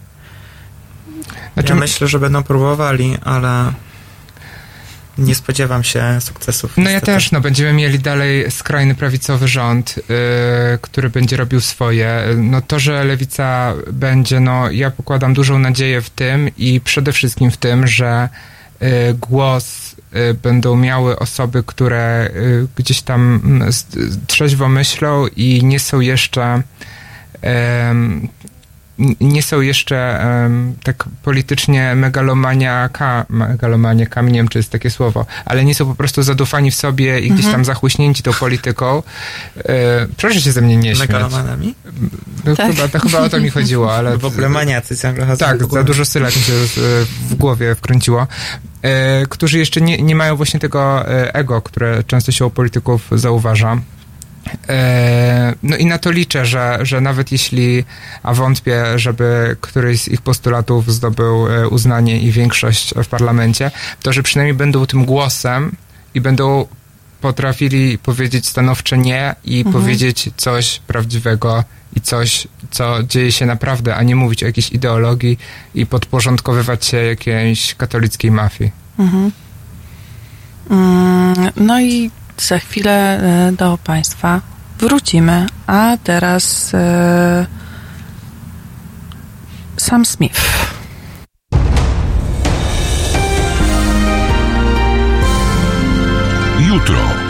Znaczy, ja myślę, że będą próbowali, ale nie spodziewam się sukcesów. No ja niestety. też, no będziemy mieli dalej skrajny prawicowy rząd, yy, który będzie robił swoje. No to, że lewica będzie, no ja pokładam dużą nadzieję w tym i przede wszystkim w tym, że yy, głos yy, będą miały osoby, które yy, gdzieś tam mm, trzeźwo myślą i nie są jeszcze nie są jeszcze em, tak politycznie megalomaniaka, megalomaniakami, nie wiem czy jest takie słowo, ale nie są po prostu zadufani w sobie i gdzieś Mhm. tam zachłyśnięci tą polityką. E, proszę się ze mnie nie śmiać. Megalomanami? No, Tak. chyba, to chyba o to mi chodziło, [LAUGHS] ale... W ogóle maniacy ciągle chodzą Tak, za dużo sylek mi się w głowie wkręciło. E, którzy jeszcze nie, nie mają właśnie tego e, ego, które często się u polityków zauważa. E, no i na to liczę, że, że nawet jeśli, a wątpię, żeby któryś z ich postulatów zdobył e, uznanie i większość w parlamencie, to że przynajmniej będą tym głosem i będą potrafili powiedzieć stanowcze nie i Mhm. powiedzieć coś prawdziwego i coś, co dzieje się naprawdę, a nie mówić o jakiejś ideologii i podporządkowywać się jakiejś katolickiej mafii. Mhm. Mm, No i za chwilę e, do Państwa wrócimy, a teraz e, Sam Smith. Jutro.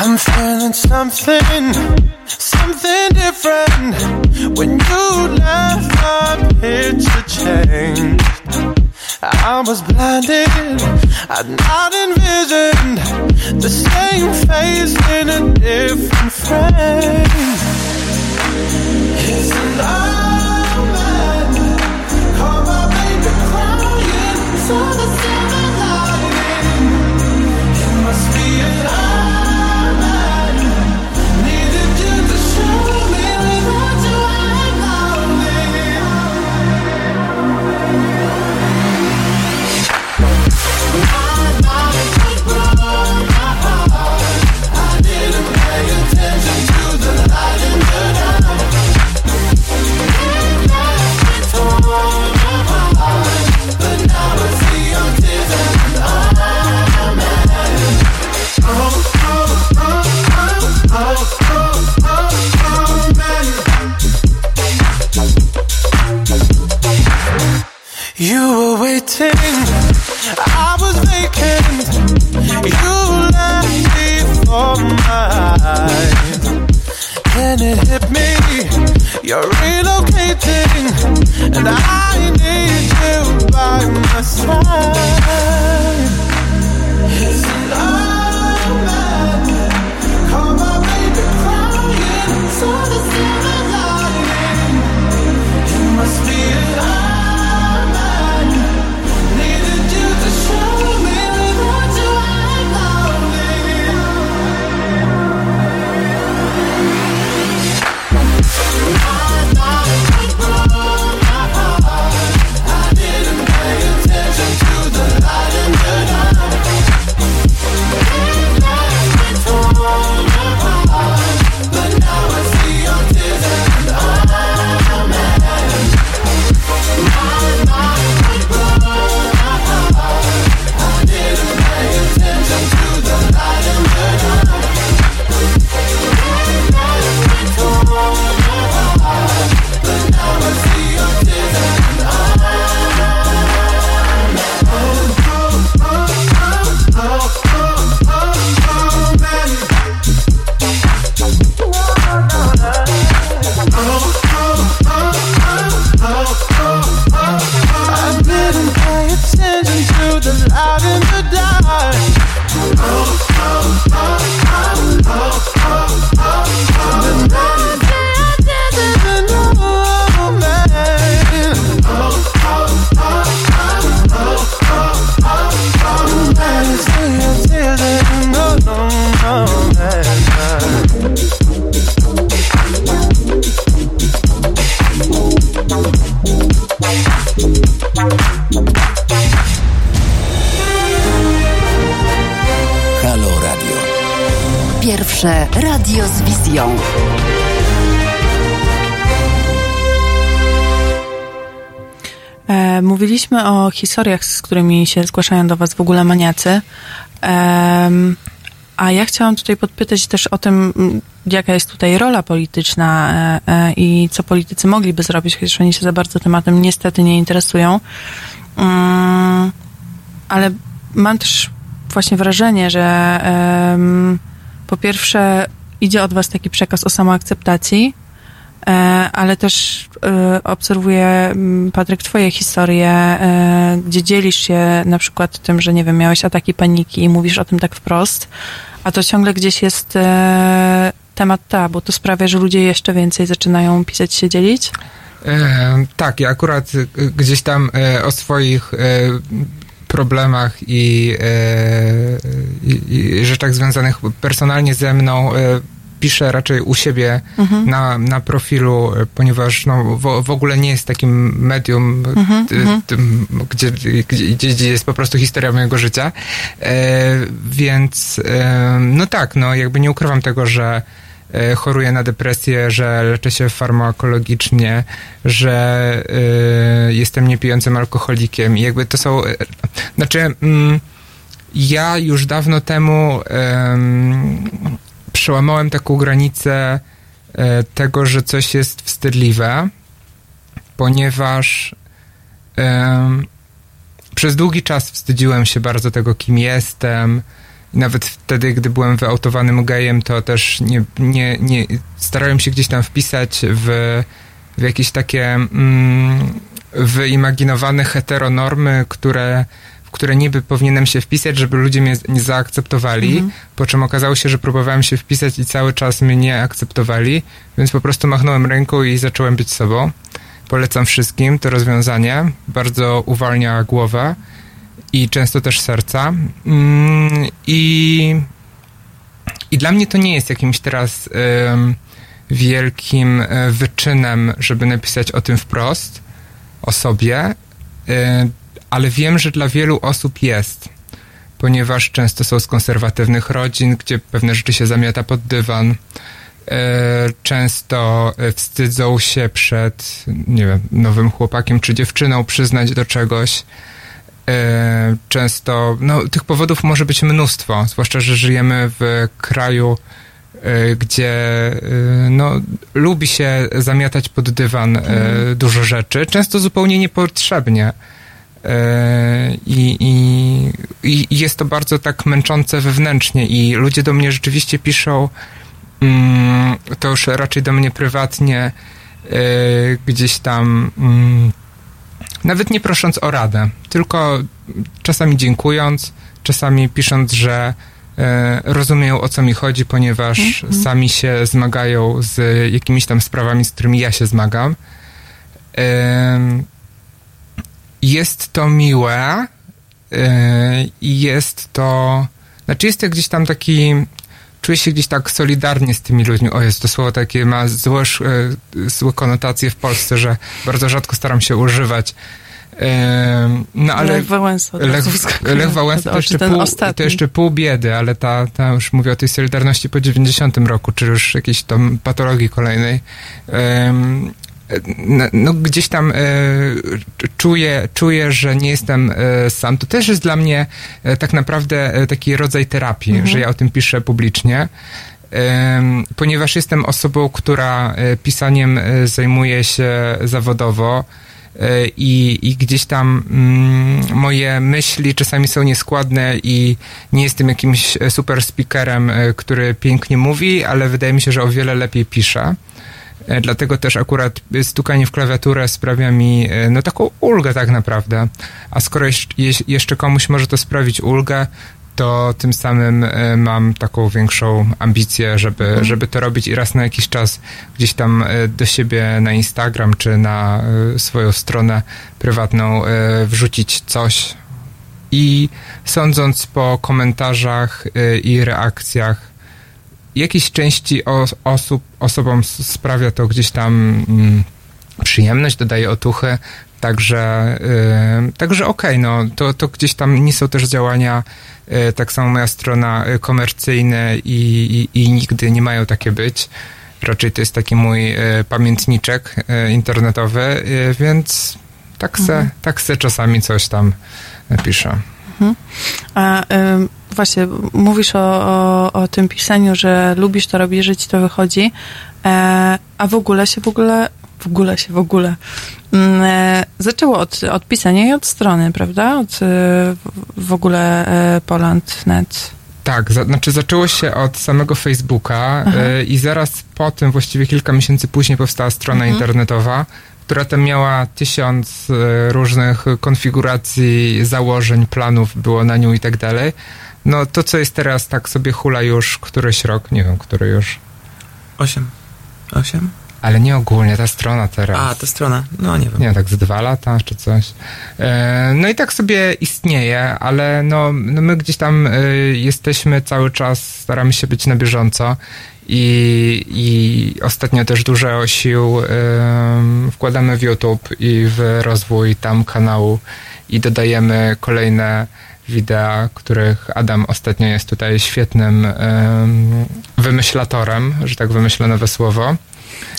I'm feeling something, something different. When you left, my picture changed. I was blinded, I'd not envisioned the same face in a different frame. It's an omen. Call my baby crying, so the silver You were waiting, I was vacant. You left me for mine. Then it hit me, you're relocating, and I need you by my side. Historiach, z którymi się zgłaszają do Was w ogóle maniacy. Em, a ja chciałam tutaj podpytać też o tym, m, jaka jest tutaj rola polityczna e, e, i co politycy mogliby zrobić, chociaż oni się za bardzo tematem niestety nie interesują. Mm, ale mam też właśnie wrażenie, że em, po pierwsze idzie od Was taki przekaz o samoakceptacji, ale też e, obserwuję, m, Patryk, twoje historie, e, gdzie dzielisz się na przykład tym, że nie wiem, miałeś ataki paniki i mówisz o tym tak wprost, a to ciągle gdzieś jest e, temat tabu. To sprawia, że ludzie jeszcze więcej zaczynają pisać się dzielić? E, tak, ja akurat e, gdzieś tam e, o swoich e, problemach i, e, i, i rzeczach związanych personalnie ze mną e, piszę raczej u siebie Mhm. na, na profilu, e, ponieważ no, w, w ogóle nie jest takim medium, Mhm, t- mhm. gdzie, gdzie, gdzie jest po prostu historia mojego życia. E, więc e, no tak, no jakby nie ukrywam tego, że e, choruję na depresję, że leczę się farmakologicznie, że e, jestem niepijącym alkoholikiem i jakby to są, e, znaczy mm, ja już dawno temu em, przełamałem taką granicę e, tego, że coś jest wstydliwe, ponieważ em, przez długi czas wstydziłem się bardzo tego, kim jestem. Nawet wtedy, gdy byłem wyautowanym gejem, to też nie, nie, nie starałem się gdzieś tam wpisać w, w jakieś takie mm, wyimaginowane heteronormy, które, w które niby powinienem się wpisać, żeby ludzie mnie nie zaakceptowali. Mhm. Po czym okazało się, że próbowałem się wpisać i cały czas mnie nie akceptowali, więc po prostu machnąłem ręką i zacząłem być sobą. Polecam wszystkim to rozwiązanie. Bardzo uwalnia głowę i często też serca. Mm, I, i dla mnie to nie jest jakimś teraz em, wielkim e, wyczynem, żeby napisać o tym wprost, o sobie, e, ale wiem, że dla wielu osób jest, ponieważ często są z konserwatywnych rodzin, gdzie pewne rzeczy się zamiata pod dywan. E, Często e, wstydzą się przed, nie wiem, nowym chłopakiem czy dziewczyną przyznać do czegoś. E, Często, no, tych powodów może być mnóstwo, zwłaszcza, że żyjemy w kraju, gdzie no, lubi się zamiatać pod dywan e, dużo rzeczy, często zupełnie niepotrzebnie. E, I, i, I jest to bardzo tak męczące wewnętrznie, i ludzie do mnie rzeczywiście piszą, mm, to już raczej do mnie prywatnie, e, gdzieś tam, mm, nawet nie prosząc o radę, tylko czasami dziękując, czasami pisząc, że e, rozumieją o co mi chodzi, ponieważ Mhm. sami się zmagają z jakimiś tam sprawami, z którymi ja się zmagam. Jest to miłe e, i jest to, znaczy jest to gdzieś tam taki, czuję się gdzieś tak solidarnie z tymi ludźmi. O jest to słowo takie ma złe, e, złe konotacje w Polsce, że bardzo rzadko staram się używać. Em, No ale Lech Wałęsa Lech. Lech Wałęsa to Oczy jeszcze, pół, to jeszcze pół biedy, ale ta, ta już mówię o tej Solidarności po 90 roku, czy już jakiejś tam patologii kolejnej. No, no gdzieś tam e, czuję, czuję, że nie jestem e, sam. To też jest dla mnie e, tak naprawdę taki rodzaj terapii, Mhm. że ja o tym piszę publicznie. Ponieważ jestem osobą, która pisaniem zajmuje się zawodowo i, i gdzieś tam mm, moje myśli czasami są nieskładne i nie jestem jakimś super speakerem, który pięknie mówi, ale wydaje mi się, że o wiele lepiej pisze. E, Dlatego też akurat stukanie w klawiaturę sprawia mi e, no taką ulgę tak naprawdę. A skoro jeszcze- komuś może to sprawić ulgę, to tym samym e, mam taką większą ambicję, żeby, żeby to robić i raz na jakiś czas gdzieś tam e, do siebie na Instagram czy na e, swoją stronę prywatną e, wrzucić coś. I sądząc po komentarzach e, i reakcjach, jakiejś części os- osób, osobom sprawia to gdzieś tam mm, przyjemność, dodaje otuchy, także, y, także okej, no, to, to gdzieś tam nie są też działania, y, tak samo moja strona y, komercyjne i, i, i nigdy nie mają takie być. Raczej to jest taki mój y, pamiętniczek y, internetowy, y, więc tak se, Mhm. tak se czasami coś tam napiszę. Mhm. A właśnie, mówisz o, o, o tym pisaniu, że lubisz to robisz, że ci to wychodzi, e, a w ogóle się w ogóle, w ogóle się w ogóle mm, e, zaczęło od, od pisania i od strony, prawda? Od e, w- ogóle e, Poland.net. Tak, za, znaczy zaczęło się od samego Facebooka y, i zaraz po tym, właściwie kilka miesięcy później powstała strona Mhm. internetowa, która tam miała tysiąc y, różnych konfiguracji, założeń, planów było na nią i tak dalej. No to, co jest teraz, tak sobie hula już któryś rok, nie wiem, który już. Osiem. Osiem? Ale nie ogólnie, ta strona teraz. A, ta strona. No nie wiem. Nie, tak z dwa lata czy coś. E, No i tak sobie istnieje, ale no, no my gdzieś tam e, jesteśmy cały czas, staramy się być na bieżąco i, i ostatnio też dużo sił em, wkładamy w YouTube i w rozwój tam kanału i dodajemy kolejne wideo, których Adam ostatnio jest tutaj świetnym em, wymyślatorem, że tak wymyślę nowe słowo.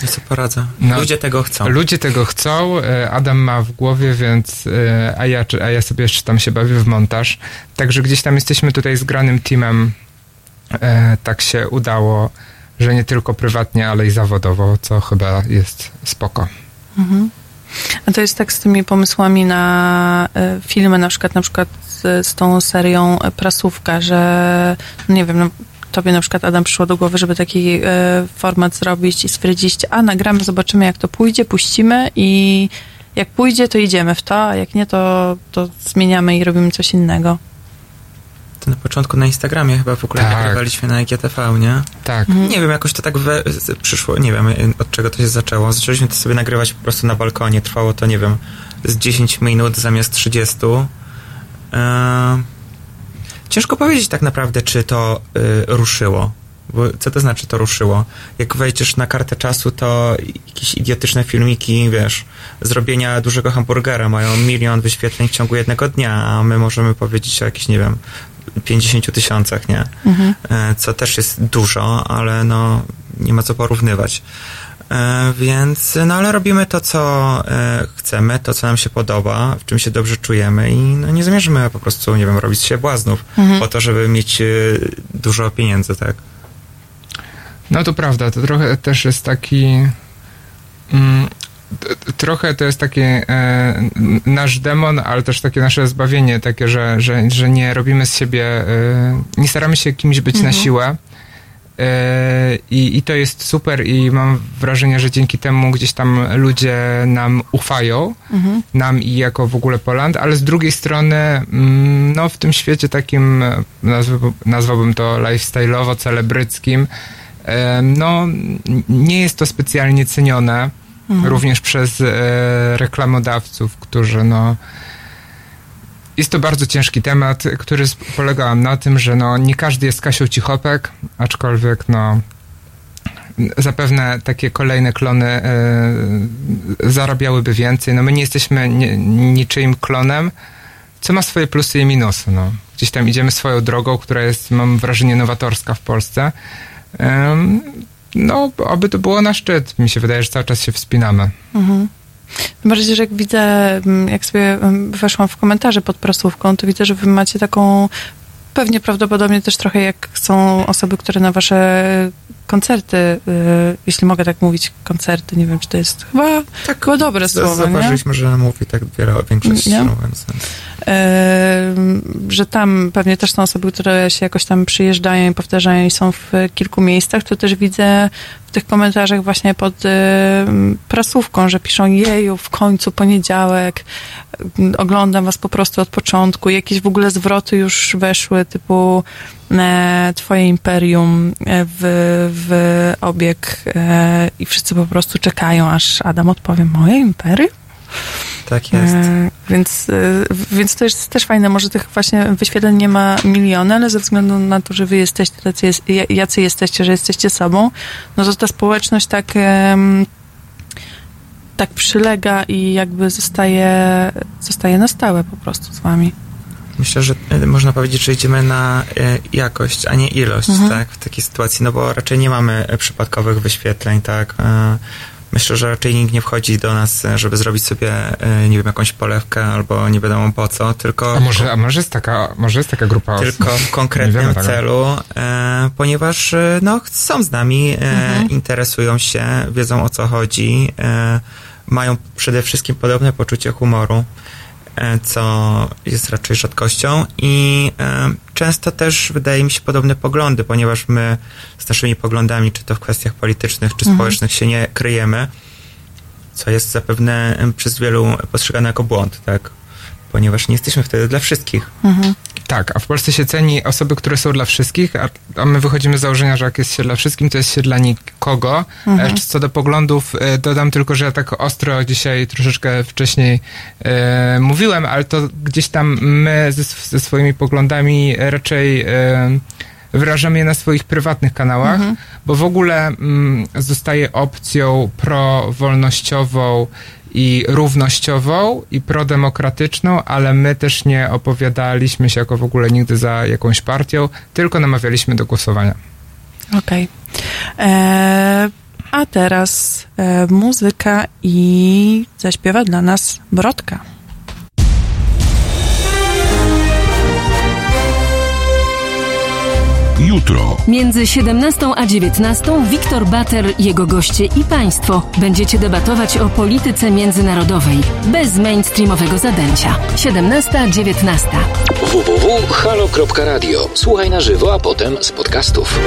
Ja sobie poradzę. No, Ludzie tego chcą. Ludzie tego chcą, e, Adam ma w głowie, więc e, a ja, a ja sobie jeszcze tam się bawię w montaż. Także gdzieś tam jesteśmy tutaj zgranym teamem. E, tak się udało, że nie tylko prywatnie, ale i zawodowo, co chyba jest spoko. Mhm. A to jest tak z tymi pomysłami na e, filmy, na przykład, na przykład z, z tą serią Prasówka, że no nie wiem, no, tobie na przykład Adam przyszło do głowy, żeby taki e, format zrobić i stwierdzić, a nagramy, zobaczymy jak to pójdzie, puścimy i jak pójdzie, to idziemy w to, a jak nie, to, to zmieniamy i robimy coś innego. To na początku na Instagramie chyba w ogóle Tak. nagrywaliśmy na IGTV, nie? Tak. Nie wiem, jakoś to tak we, przyszło, nie wiem y, od czego to się zaczęło. Zaczęliśmy to sobie nagrywać po prostu na balkonie. Trwało to, nie wiem, z 10 minut zamiast 30. Eee, ciężko powiedzieć tak naprawdę, czy to y, ruszyło. Bo co to znaczy to ruszyło? Jak wejdziesz na kartę czasu, to jakieś idiotyczne filmiki, wiesz, zrobienia dużego hamburgera mają milion wyświetleń w ciągu jednego dnia, a my możemy powiedzieć o jakichś, nie wiem, 50 tysiącach, nie? Mhm. E, co też jest dużo, ale no nie ma co porównywać. E, Więc, no ale robimy to, co e, chcemy, to, co nam się podoba, w czym się dobrze czujemy i no, nie zamierzymy po prostu, nie wiem, robić się błaznów Mhm. po to, żeby mieć e, dużo pieniędzy, tak? No to prawda, to trochę też jest taki. Mm, trochę to jest taki e, nasz demon, ale też takie nasze zbawienie, takie, że, że, że nie robimy z siebie, e, nie staramy się kimś być na Mhm. siłę. E, I, I to jest super, i mam wrażenie, że dzięki temu gdzieś tam ludzie nam ufają, Mhm. nam i jako w ogóle Poland, ale z drugiej strony, mm, no w tym świecie takim, nazwałbym, to lifestyle'owo, celebryckim, e, no nie jest to specjalnie cenione, Mhm. również przez e, reklamodawców, którzy no jest to bardzo ciężki temat, który polega na tym, że no, nie każdy jest Kasią Cichopek, aczkolwiek no, zapewne takie kolejne klony e, zarabiałyby więcej. No my nie jesteśmy ni, niczyim klonem, co ma swoje plusy i minusy. No. Gdzieś tam idziemy swoją drogą, która jest, mam wrażenie, nowatorska w Polsce. No, aby to było na szczyt. Mi się wydaje, że cały czas się wspinamy. Mhm. Tym bardziej, że jak widzę, mm, jak sobie mm, weszłam w komentarze pod prasówką, to widzę, że wy macie taką, pewnie prawdopodobnie też trochę jak są osoby, które na wasze koncerty, y, jeśli mogę tak mówić, koncerty, nie wiem, czy to jest chyba, Tak, chyba dobre słowo, nie? Zauważyliśmy, że mówi tak wiele większość, Nie? no, więc że tam pewnie też są osoby, które się jakoś tam przyjeżdżają i powtarzają i są w kilku miejscach, to też widzę w tych komentarzach właśnie pod prasówką, że piszą jeju, w końcu poniedziałek, oglądam was po prostu od początku, jakieś w ogóle zwroty już weszły, typu e, twoje imperium e, w, w obieg e, i wszyscy po prostu czekają, aż Adam odpowie, moje imperium? Tak jest. E, Więc, e, więc to jest też fajne. Może tych właśnie wyświetleń nie ma miliony, ale ze względu na to, że wy jesteście tacy, jest- jacy jesteście, że jesteście sobą, no to ta społeczność tak, em, tak przylega i jakby zostaje, zostaje na stałe po prostu z wami. Myślę, że e, można powiedzieć, że idziemy na e, jakość, a nie ilość, Mhm. tak, w takiej sytuacji, no bo raczej nie mamy e, przypadkowych wyświetleń, tak. Myślę, że raczej nikt nie wchodzi do nas, e, żeby zrobić sobie, e, nie wiem, jakąś polewkę albo nie wiadomo po co, tylko... A może, a może jest taka, może jest taka grupa osób? tylko w konkretnym celu, e, ponieważ e, no, są z nami, e, Mhm. interesują się, wiedzą o co chodzi, e, mają przede wszystkim podobne poczucie humoru. E, co jest raczej rzadkością i e, często też wydaje mi się podobne poglądy, ponieważ my z naszymi poglądami, czy to w kwestiach politycznych, czy Mhm. społecznych się nie kryjemy, co jest zapewne przez wielu postrzegane jako błąd, tak? Ponieważ nie jesteśmy wtedy dla wszystkich. Mhm. Tak, a w Polsce się ceni osoby, które są dla wszystkich, a, a my wychodzimy z założenia, że jak jest się dla wszystkim, to jest się dla nikogo. Mhm. Co do poglądów, e, dodam tylko, że ja tak ostro dzisiaj troszeczkę wcześniej e, mówiłem, ale to gdzieś tam my ze, ze swoimi poglądami raczej e, wyrażamy je na swoich prywatnych kanałach, Mhm. bo w ogóle mm, zostaje opcją prowolnościową i równościową i prodemokratyczną, ale my też nie opowiadaliśmy się jako w ogóle nigdy za jakąś partią, tylko namawialiśmy do głosowania. Okej. E, A teraz e, muzyka i zaśpiewa dla nas Brodka. Jutro. Między 17 a 19 Wiktor Bater, jego goście i państwo będziecie debatować o polityce międzynarodowej bez mainstreamowego zadęcia. 17-19. www.halo.radio. Słuchaj na żywo, a potem z podcastów.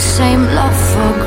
Same love for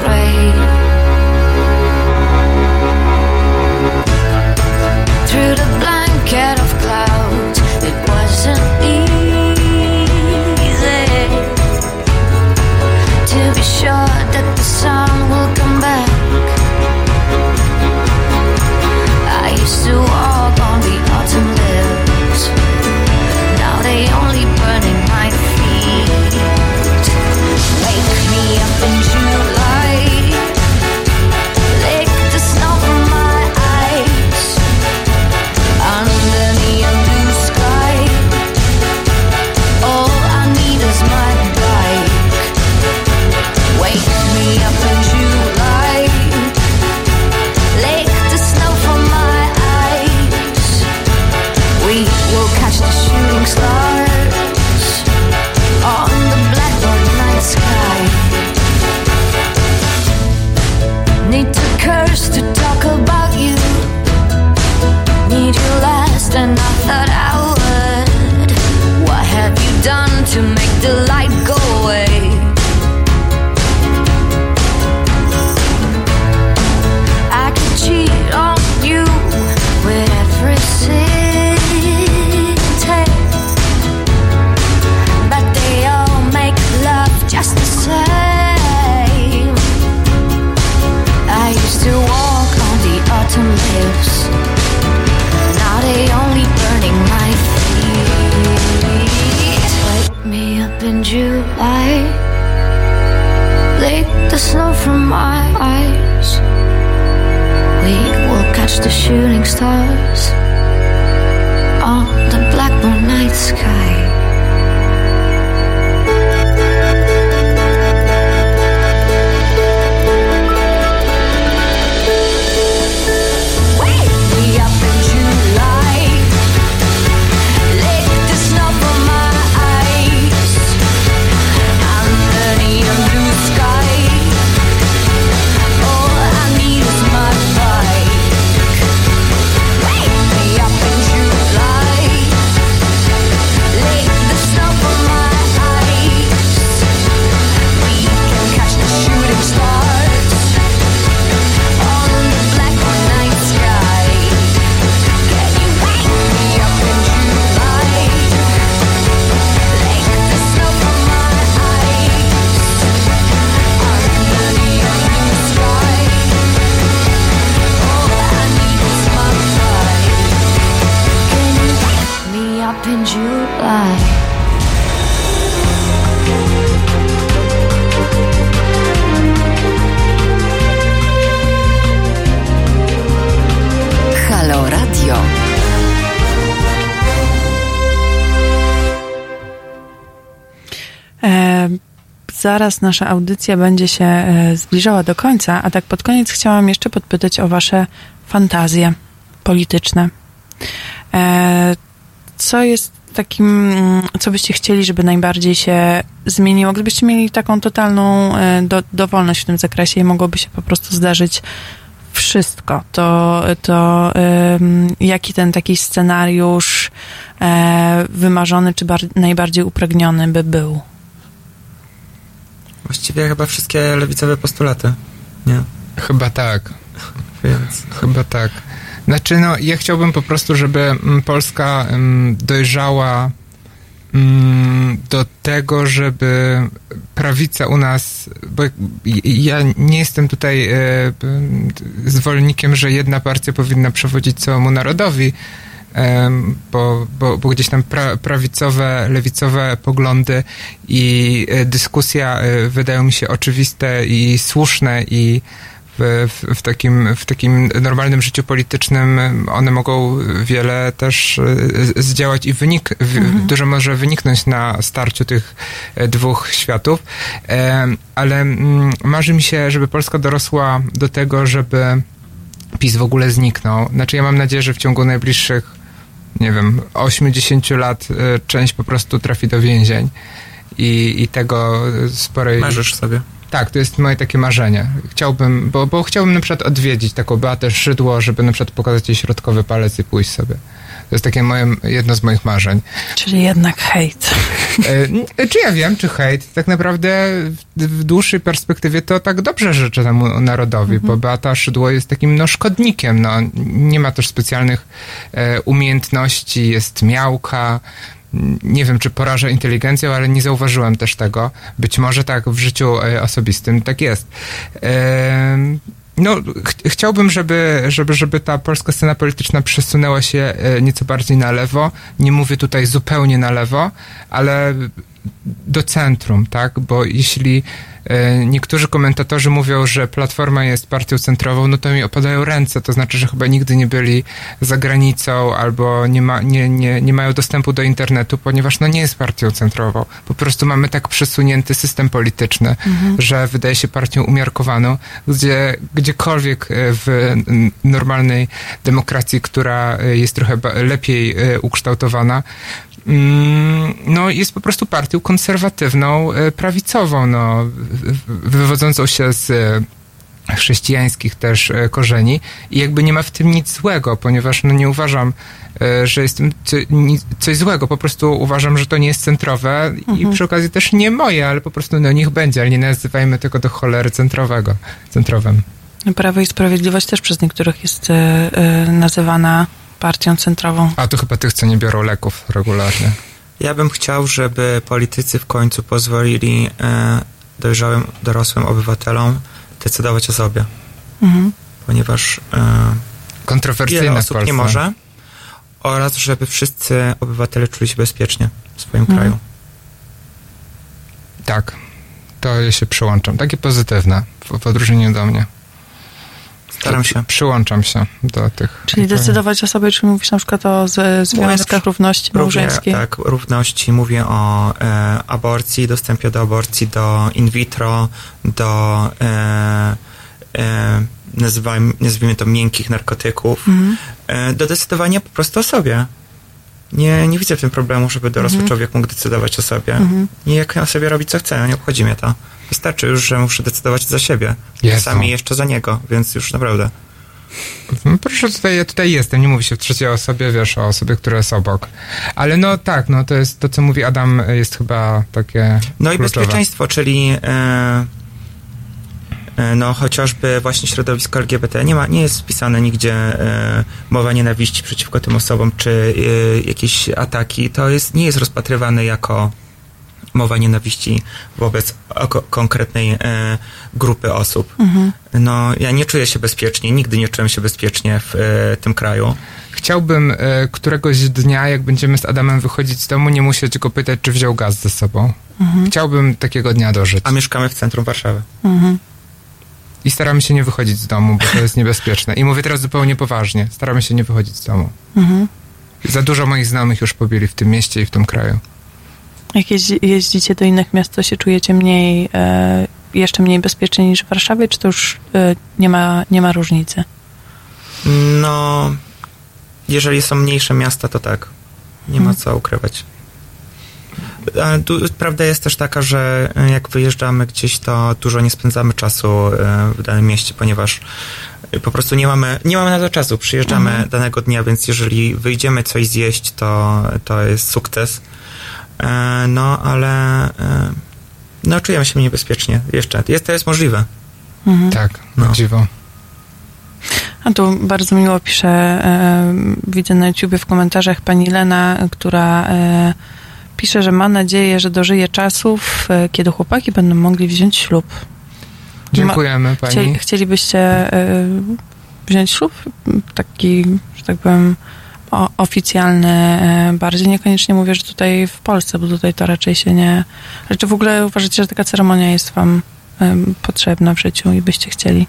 We will catch the shooting stars on the blackboard night sky. Need to curse to talk about you. Need you last, and I thought I July, lick the snow from my eyes. We will catch the shooting stars on the blackbird night sky. Zaraz nasza audycja będzie się e, zbliżała do końca, a tak pod koniec chciałam jeszcze podpytać o wasze fantazje polityczne. E, co jest takim, mm, co byście chcieli, żeby najbardziej się zmieniło? Gdybyście mieli taką totalną e, do, dowolność w tym zakresie i mogłoby się po prostu zdarzyć wszystko, to, to jaki ten taki scenariusz wymarzony czy bar- najbardziej upragniony by był? Właściwie chyba wszystkie lewicowe postulaty, nie? Chyba tak. Więc... Chyba tak. Znaczy, no, ja chciałbym po prostu, żeby mm, Polska mm, dojrzała mm, do tego, żeby prawica u nas, bo ja nie jestem tutaj e, zwolennikiem, że jedna partia powinna przewodzić całemu narodowi, bo, bo, bo gdzieś tam pra, prawicowe, lewicowe poglądy i e, dyskusja e, wydają mi się oczywiste i słuszne i w, w, takim, w takim normalnym życiu politycznym one mogą wiele też e, zdziałać i wynik, w, dużo może wyniknąć na starciu tych dwóch światów. Ale mm, marzy mi się, żeby Polska dorosła do tego, żeby PiS w ogóle zniknął. Znaczy ja mam nadzieję, że w ciągu najbliższych nie wiem, 8-10 lat e, część po prostu trafi do więzień. I, i tego sporej... Marzysz sobie. Tak, to jest moje takie marzenie. Chciałbym, bo, bo chciałbym na przykład odwiedzić taką Beatę Szydło, żeby na przykład pokazać jej środkowy palec i pójść sobie. To jest takie moje, jedno z moich marzeń. Czyli jednak hejt. E, czy ja wiem, czy hejt? Tak naprawdę w, dłuższej perspektywie to tak dobrze życzę temu narodowi, bo Beata Szydło jest takim no, szkodnikiem. No, nie ma też specjalnych e, umiejętności, jest miałka. Nie wiem, czy poraża inteligencją, ale nie zauważyłem też tego. Być może tak w życiu e, osobistym tak jest. No, ch- chciałbym, żeby, żeby, żeby ta polska scena polityczna przesunęła się e, nieco bardziej na lewo. Nie mówię tutaj zupełnie na lewo, ale do centrum, tak? Bo jeśli niektórzy komentatorzy mówią, że Platforma jest partią centrową, no to mi opadają ręce. To znaczy, że chyba nigdy nie byli za granicą albo nie, ma, nie, nie, nie mają dostępu do internetu, ponieważ no nie jest partią centrową. Po prostu mamy tak przesunięty system polityczny, Mhm. że wydaje się partią umiarkowaną, gdzie gdziekolwiek e, w normalnej demokracji, która e, jest trochę lepiej e, ukształtowana, no jest po prostu partią konserwatywną, e, prawicową, no, wywodzącą się z e, chrześcijańskich też e, korzeni i jakby nie ma w tym nic złego, ponieważ no nie uważam, że jest tym coś złego, po prostu uważam, że to nie jest centrowe i Mhm. przy okazji też nie moje, ale po prostu no niech będzie, ale nie nazywajmy tego do cholery centrowego, centrowym. Prawo i Sprawiedliwość też przez niektórych jest nazywana partią centrową. A to chyba tych, co nie biorą leków regularnie. Ja bym chciał, żeby politycy w końcu pozwolili e, dojrzałym, dorosłym obywatelom decydować o sobie, Mhm. ponieważ e, Kontrowersyjne wiele osób nie może oraz żeby wszyscy obywatele czuli się bezpiecznie w swoim Mhm. kraju. Tak, to ja się przyłączam. Takie pozytywne w, w odróżnieniu do mnie. Staram się. Przyłączam się do tych. Czyli decydować o sobie, czy mówisz na przykład o z, związkach równości Mówię, małżeńskiej? tak, równości. Mówię o e, aborcji, dostępie do aborcji, do in vitro, do e, e, nazywajmy, nazwijmy to miękkich narkotyków, Mhm. e, do decydowania po prostu o sobie. Nie, nie widzę w tym problemu, żeby dorosły Mhm. człowiek mógł decydować o sobie. Mhm. Nie jak on sobie robi co chce, nie obchodzi mnie to. Wystarczy już, że muszę decydować za siebie. Jezu. Sami jeszcze za niego, więc już naprawdę. No proszę, tutaj, ja tutaj jestem, nie mówi się w trzeciej osobie, wiesz, o osobie, która jest obok. Ale no tak, no to jest, to co mówi Adam jest chyba takie No i kluczowe. bezpieczeństwo, czyli e, e, no chociażby właśnie środowisko LGBT nie ma, nie jest wpisane nigdzie e, mowa nienawiści przeciwko tym osobom, czy jakieś ataki. To jest, nie jest rozpatrywane jako mowa nienawiści wobec konkretnej e, grupy osób. Mhm. No, ja nie czuję się bezpiecznie, nigdy nie czułem się bezpiecznie w e, tym kraju. Chciałbym e, któregoś dnia, jak będziemy z Adamem wychodzić z domu, nie musieć go pytać, czy wziął gaz ze sobą. Mhm. Chciałbym takiego dnia dożyć. A mieszkamy w centrum Warszawy. Mhm. I staramy się nie wychodzić z domu, bo to jest niebezpieczne. I mówię teraz zupełnie poważnie. Staramy się nie wychodzić z domu. Mhm. Za dużo moich znajomych już pobili w tym mieście i w tym kraju. Jak jeździ, jeździcie do innych miast, to się czujecie mniej, e, jeszcze mniej bezpiecznie niż w Warszawie, czy to już e, nie, ma, nie ma różnicy? No, jeżeli są mniejsze miasta, to tak. Nie ma Mhm. co ukrywać. A tu, prawda jest też taka, że e, jak wyjeżdżamy gdzieś, to dużo nie spędzamy czasu w danym mieście, ponieważ po prostu nie mamy, nie mamy na to czasu. Przyjeżdżamy Mhm. danego dnia, więc jeżeli wyjdziemy coś zjeść, to, to jest sukces. E, No, ale e, no, czujemy się mniej bezpiecznie. Jeszcze. Jest, to jest możliwe. Mhm. Tak, No. dziwo. A tu bardzo miło pisze, e, widzę na YouTubie w komentarzach pani Lena, która e, pisze, że ma nadzieję, że dożyje czasów, e, kiedy chłopaki będą mogli wziąć ślub. Dziękujemy pani. Chcieli, chcielibyście e, wziąć ślub? Taki, że tak powiem, oficjalny e, bardziej. Niekoniecznie mówię, że tutaj w Polsce, bo tutaj to raczej się nie... Ale czy w ogóle uważacie, że taka ceremonia jest wam em, potrzebna w życiu i byście chcieli?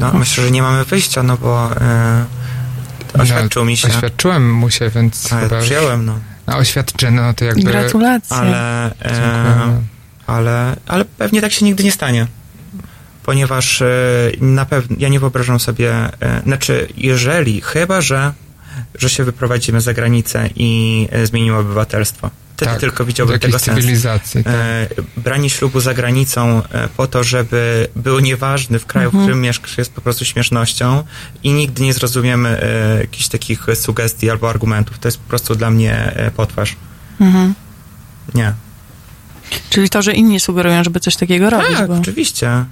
No, myślę, że nie mamy wyjścia, no bo e, oświadczył mi się. Oświadczyłem mu się, więc A, ja chyba... przyjąłem, no. A oświadczyny, no to jakby... Gratulacje. Ale, e, ale, ale pewnie tak się nigdy nie stanie. Ponieważ e, na pewno ja nie wyobrażam sobie, e, znaczy, jeżeli, chyba że, że się wyprowadzimy za granicę i e, zmienimy obywatelstwo. Wtedy Tak, tylko widziałbym tego sens. cywilizacji, tak. E, branie ślubu za granicą e, po to, żeby był nieważny w kraju, Mhm. w którym mieszkasz, jest po prostu śmiesznością i nigdy nie zrozumiemy e, jakichś takich sugestii albo argumentów. To jest po prostu dla mnie e, potwarz. Mhm. Nie. Czyli to, że inni sugerują, żeby coś takiego robić. Tak, bo... oczywiście.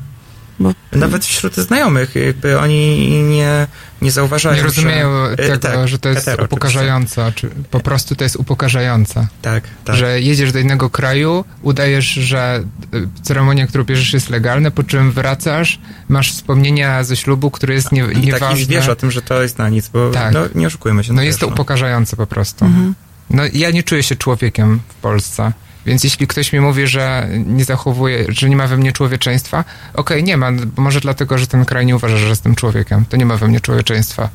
Bo- Nawet wśród znajomych, jakby oni nie, nie zauważają, Nie rozumieją że, tego, e, tak, że to jest hetero, upokarzające. Czy po prostu to jest upokarzające. Tak, tak. Że jedziesz do innego kraju, udajesz, że y, ceremonia, którą bierzesz jest legalna, po czym wracasz, masz wspomnienia ze ślubu, który jest nie, I tak nieważny. i wiesz o tym, że to jest na nic, bo Tak. no, nie oszukujmy się. No wiesz, jest to no. upokarzające po prostu. Mhm. No ja nie czuję się człowiekiem w Polsce. Więc jeśli ktoś mi mówi, że nie zachowuje, że nie ma we mnie człowieczeństwa, okej, nie ma, bo może dlatego, że ten kraj nie uważa, że jestem człowiekiem. To nie ma we mnie człowieczeństwa.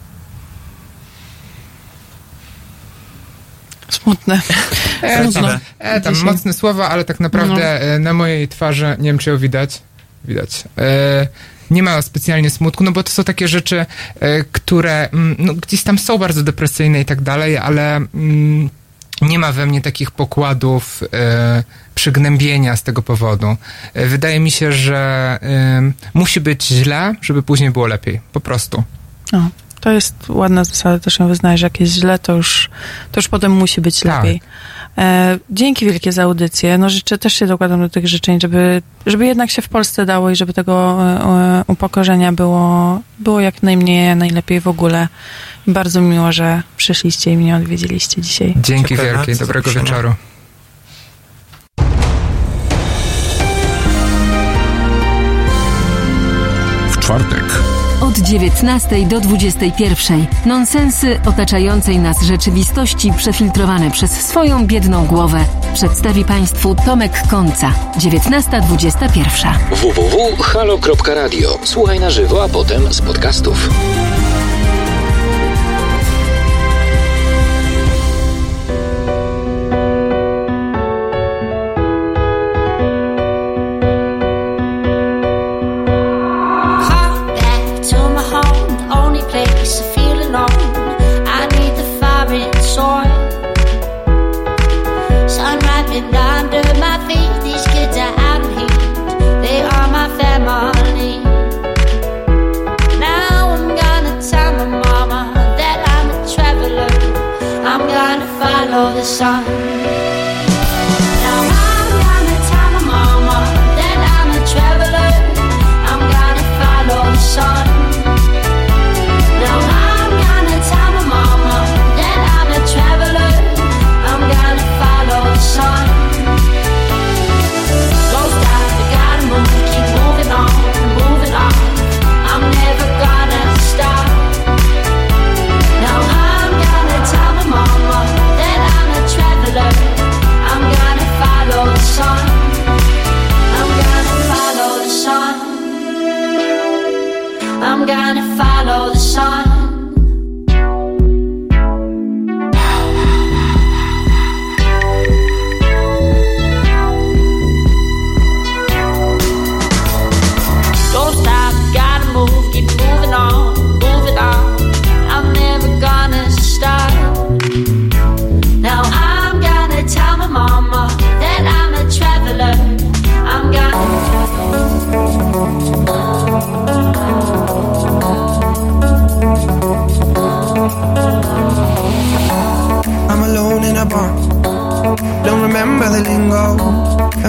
Smutne. E, e, tam Dzisiaj. mocne słowa, ale tak naprawdę e, na mojej twarzy, nie wiem czy ją widać, widać, e, nie ma specjalnie smutku, no bo to są takie rzeczy, e, które mm, no, gdzieś tam są bardzo depresyjne i tak dalej, ale mm, nie ma we mnie takich pokładów e, przygnębienia z tego powodu. E, wydaje mi się, że e, musi być źle, żeby później było lepiej. Po prostu. No, to jest ładna zasada, też ją wyznaję, że jak jest źle, to już, to już potem musi być Tak. lepiej. E, dzięki wielkie za audycję. No życzę, też się dokładam do tych życzeń, żeby, żeby jednak się w Polsce dało i żeby tego e, e, upokorzenia było, było jak najmniej, najlepiej w ogóle. Bardzo miło, że przyszliście i mnie odwiedziliście dzisiaj. Dzięki Dziękuję wielkie, dobrego wieczoru. W czwartek Od 19 do 21. Nonsensy otaczającej nas rzeczywistości przefiltrowane przez swoją biedną głowę przedstawi Państwu Tomek Końca. 19.21. www.halo.radio. Słuchaj na żywo, a potem z podcastów. Rapping under my feet.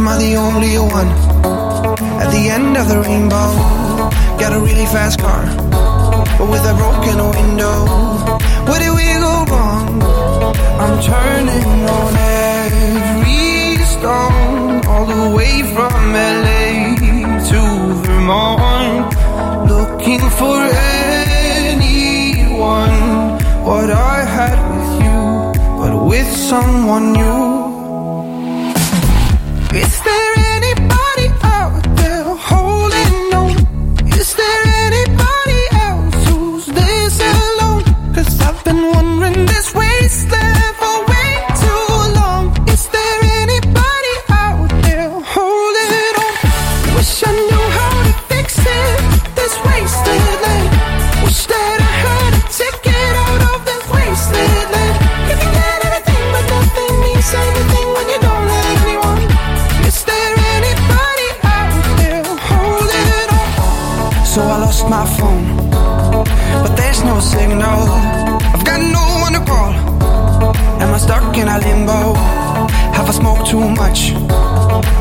Am I the only one? At the end of the rainbow, got a really fast car, but with a broken window. Where did we go wrong? I'm turning on every stone, all the way from LA to Vermont, looking for anyone. What I had with you, but with someone new.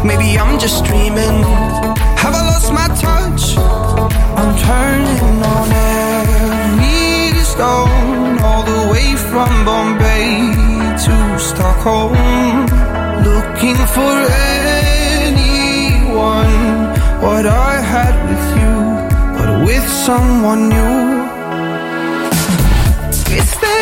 Maybe I'm just dreaming. Have I lost my touch? I'm turning on every stone, all the way from Bombay to Stockholm, looking for anyone. What I had with you, but with someone new. Is there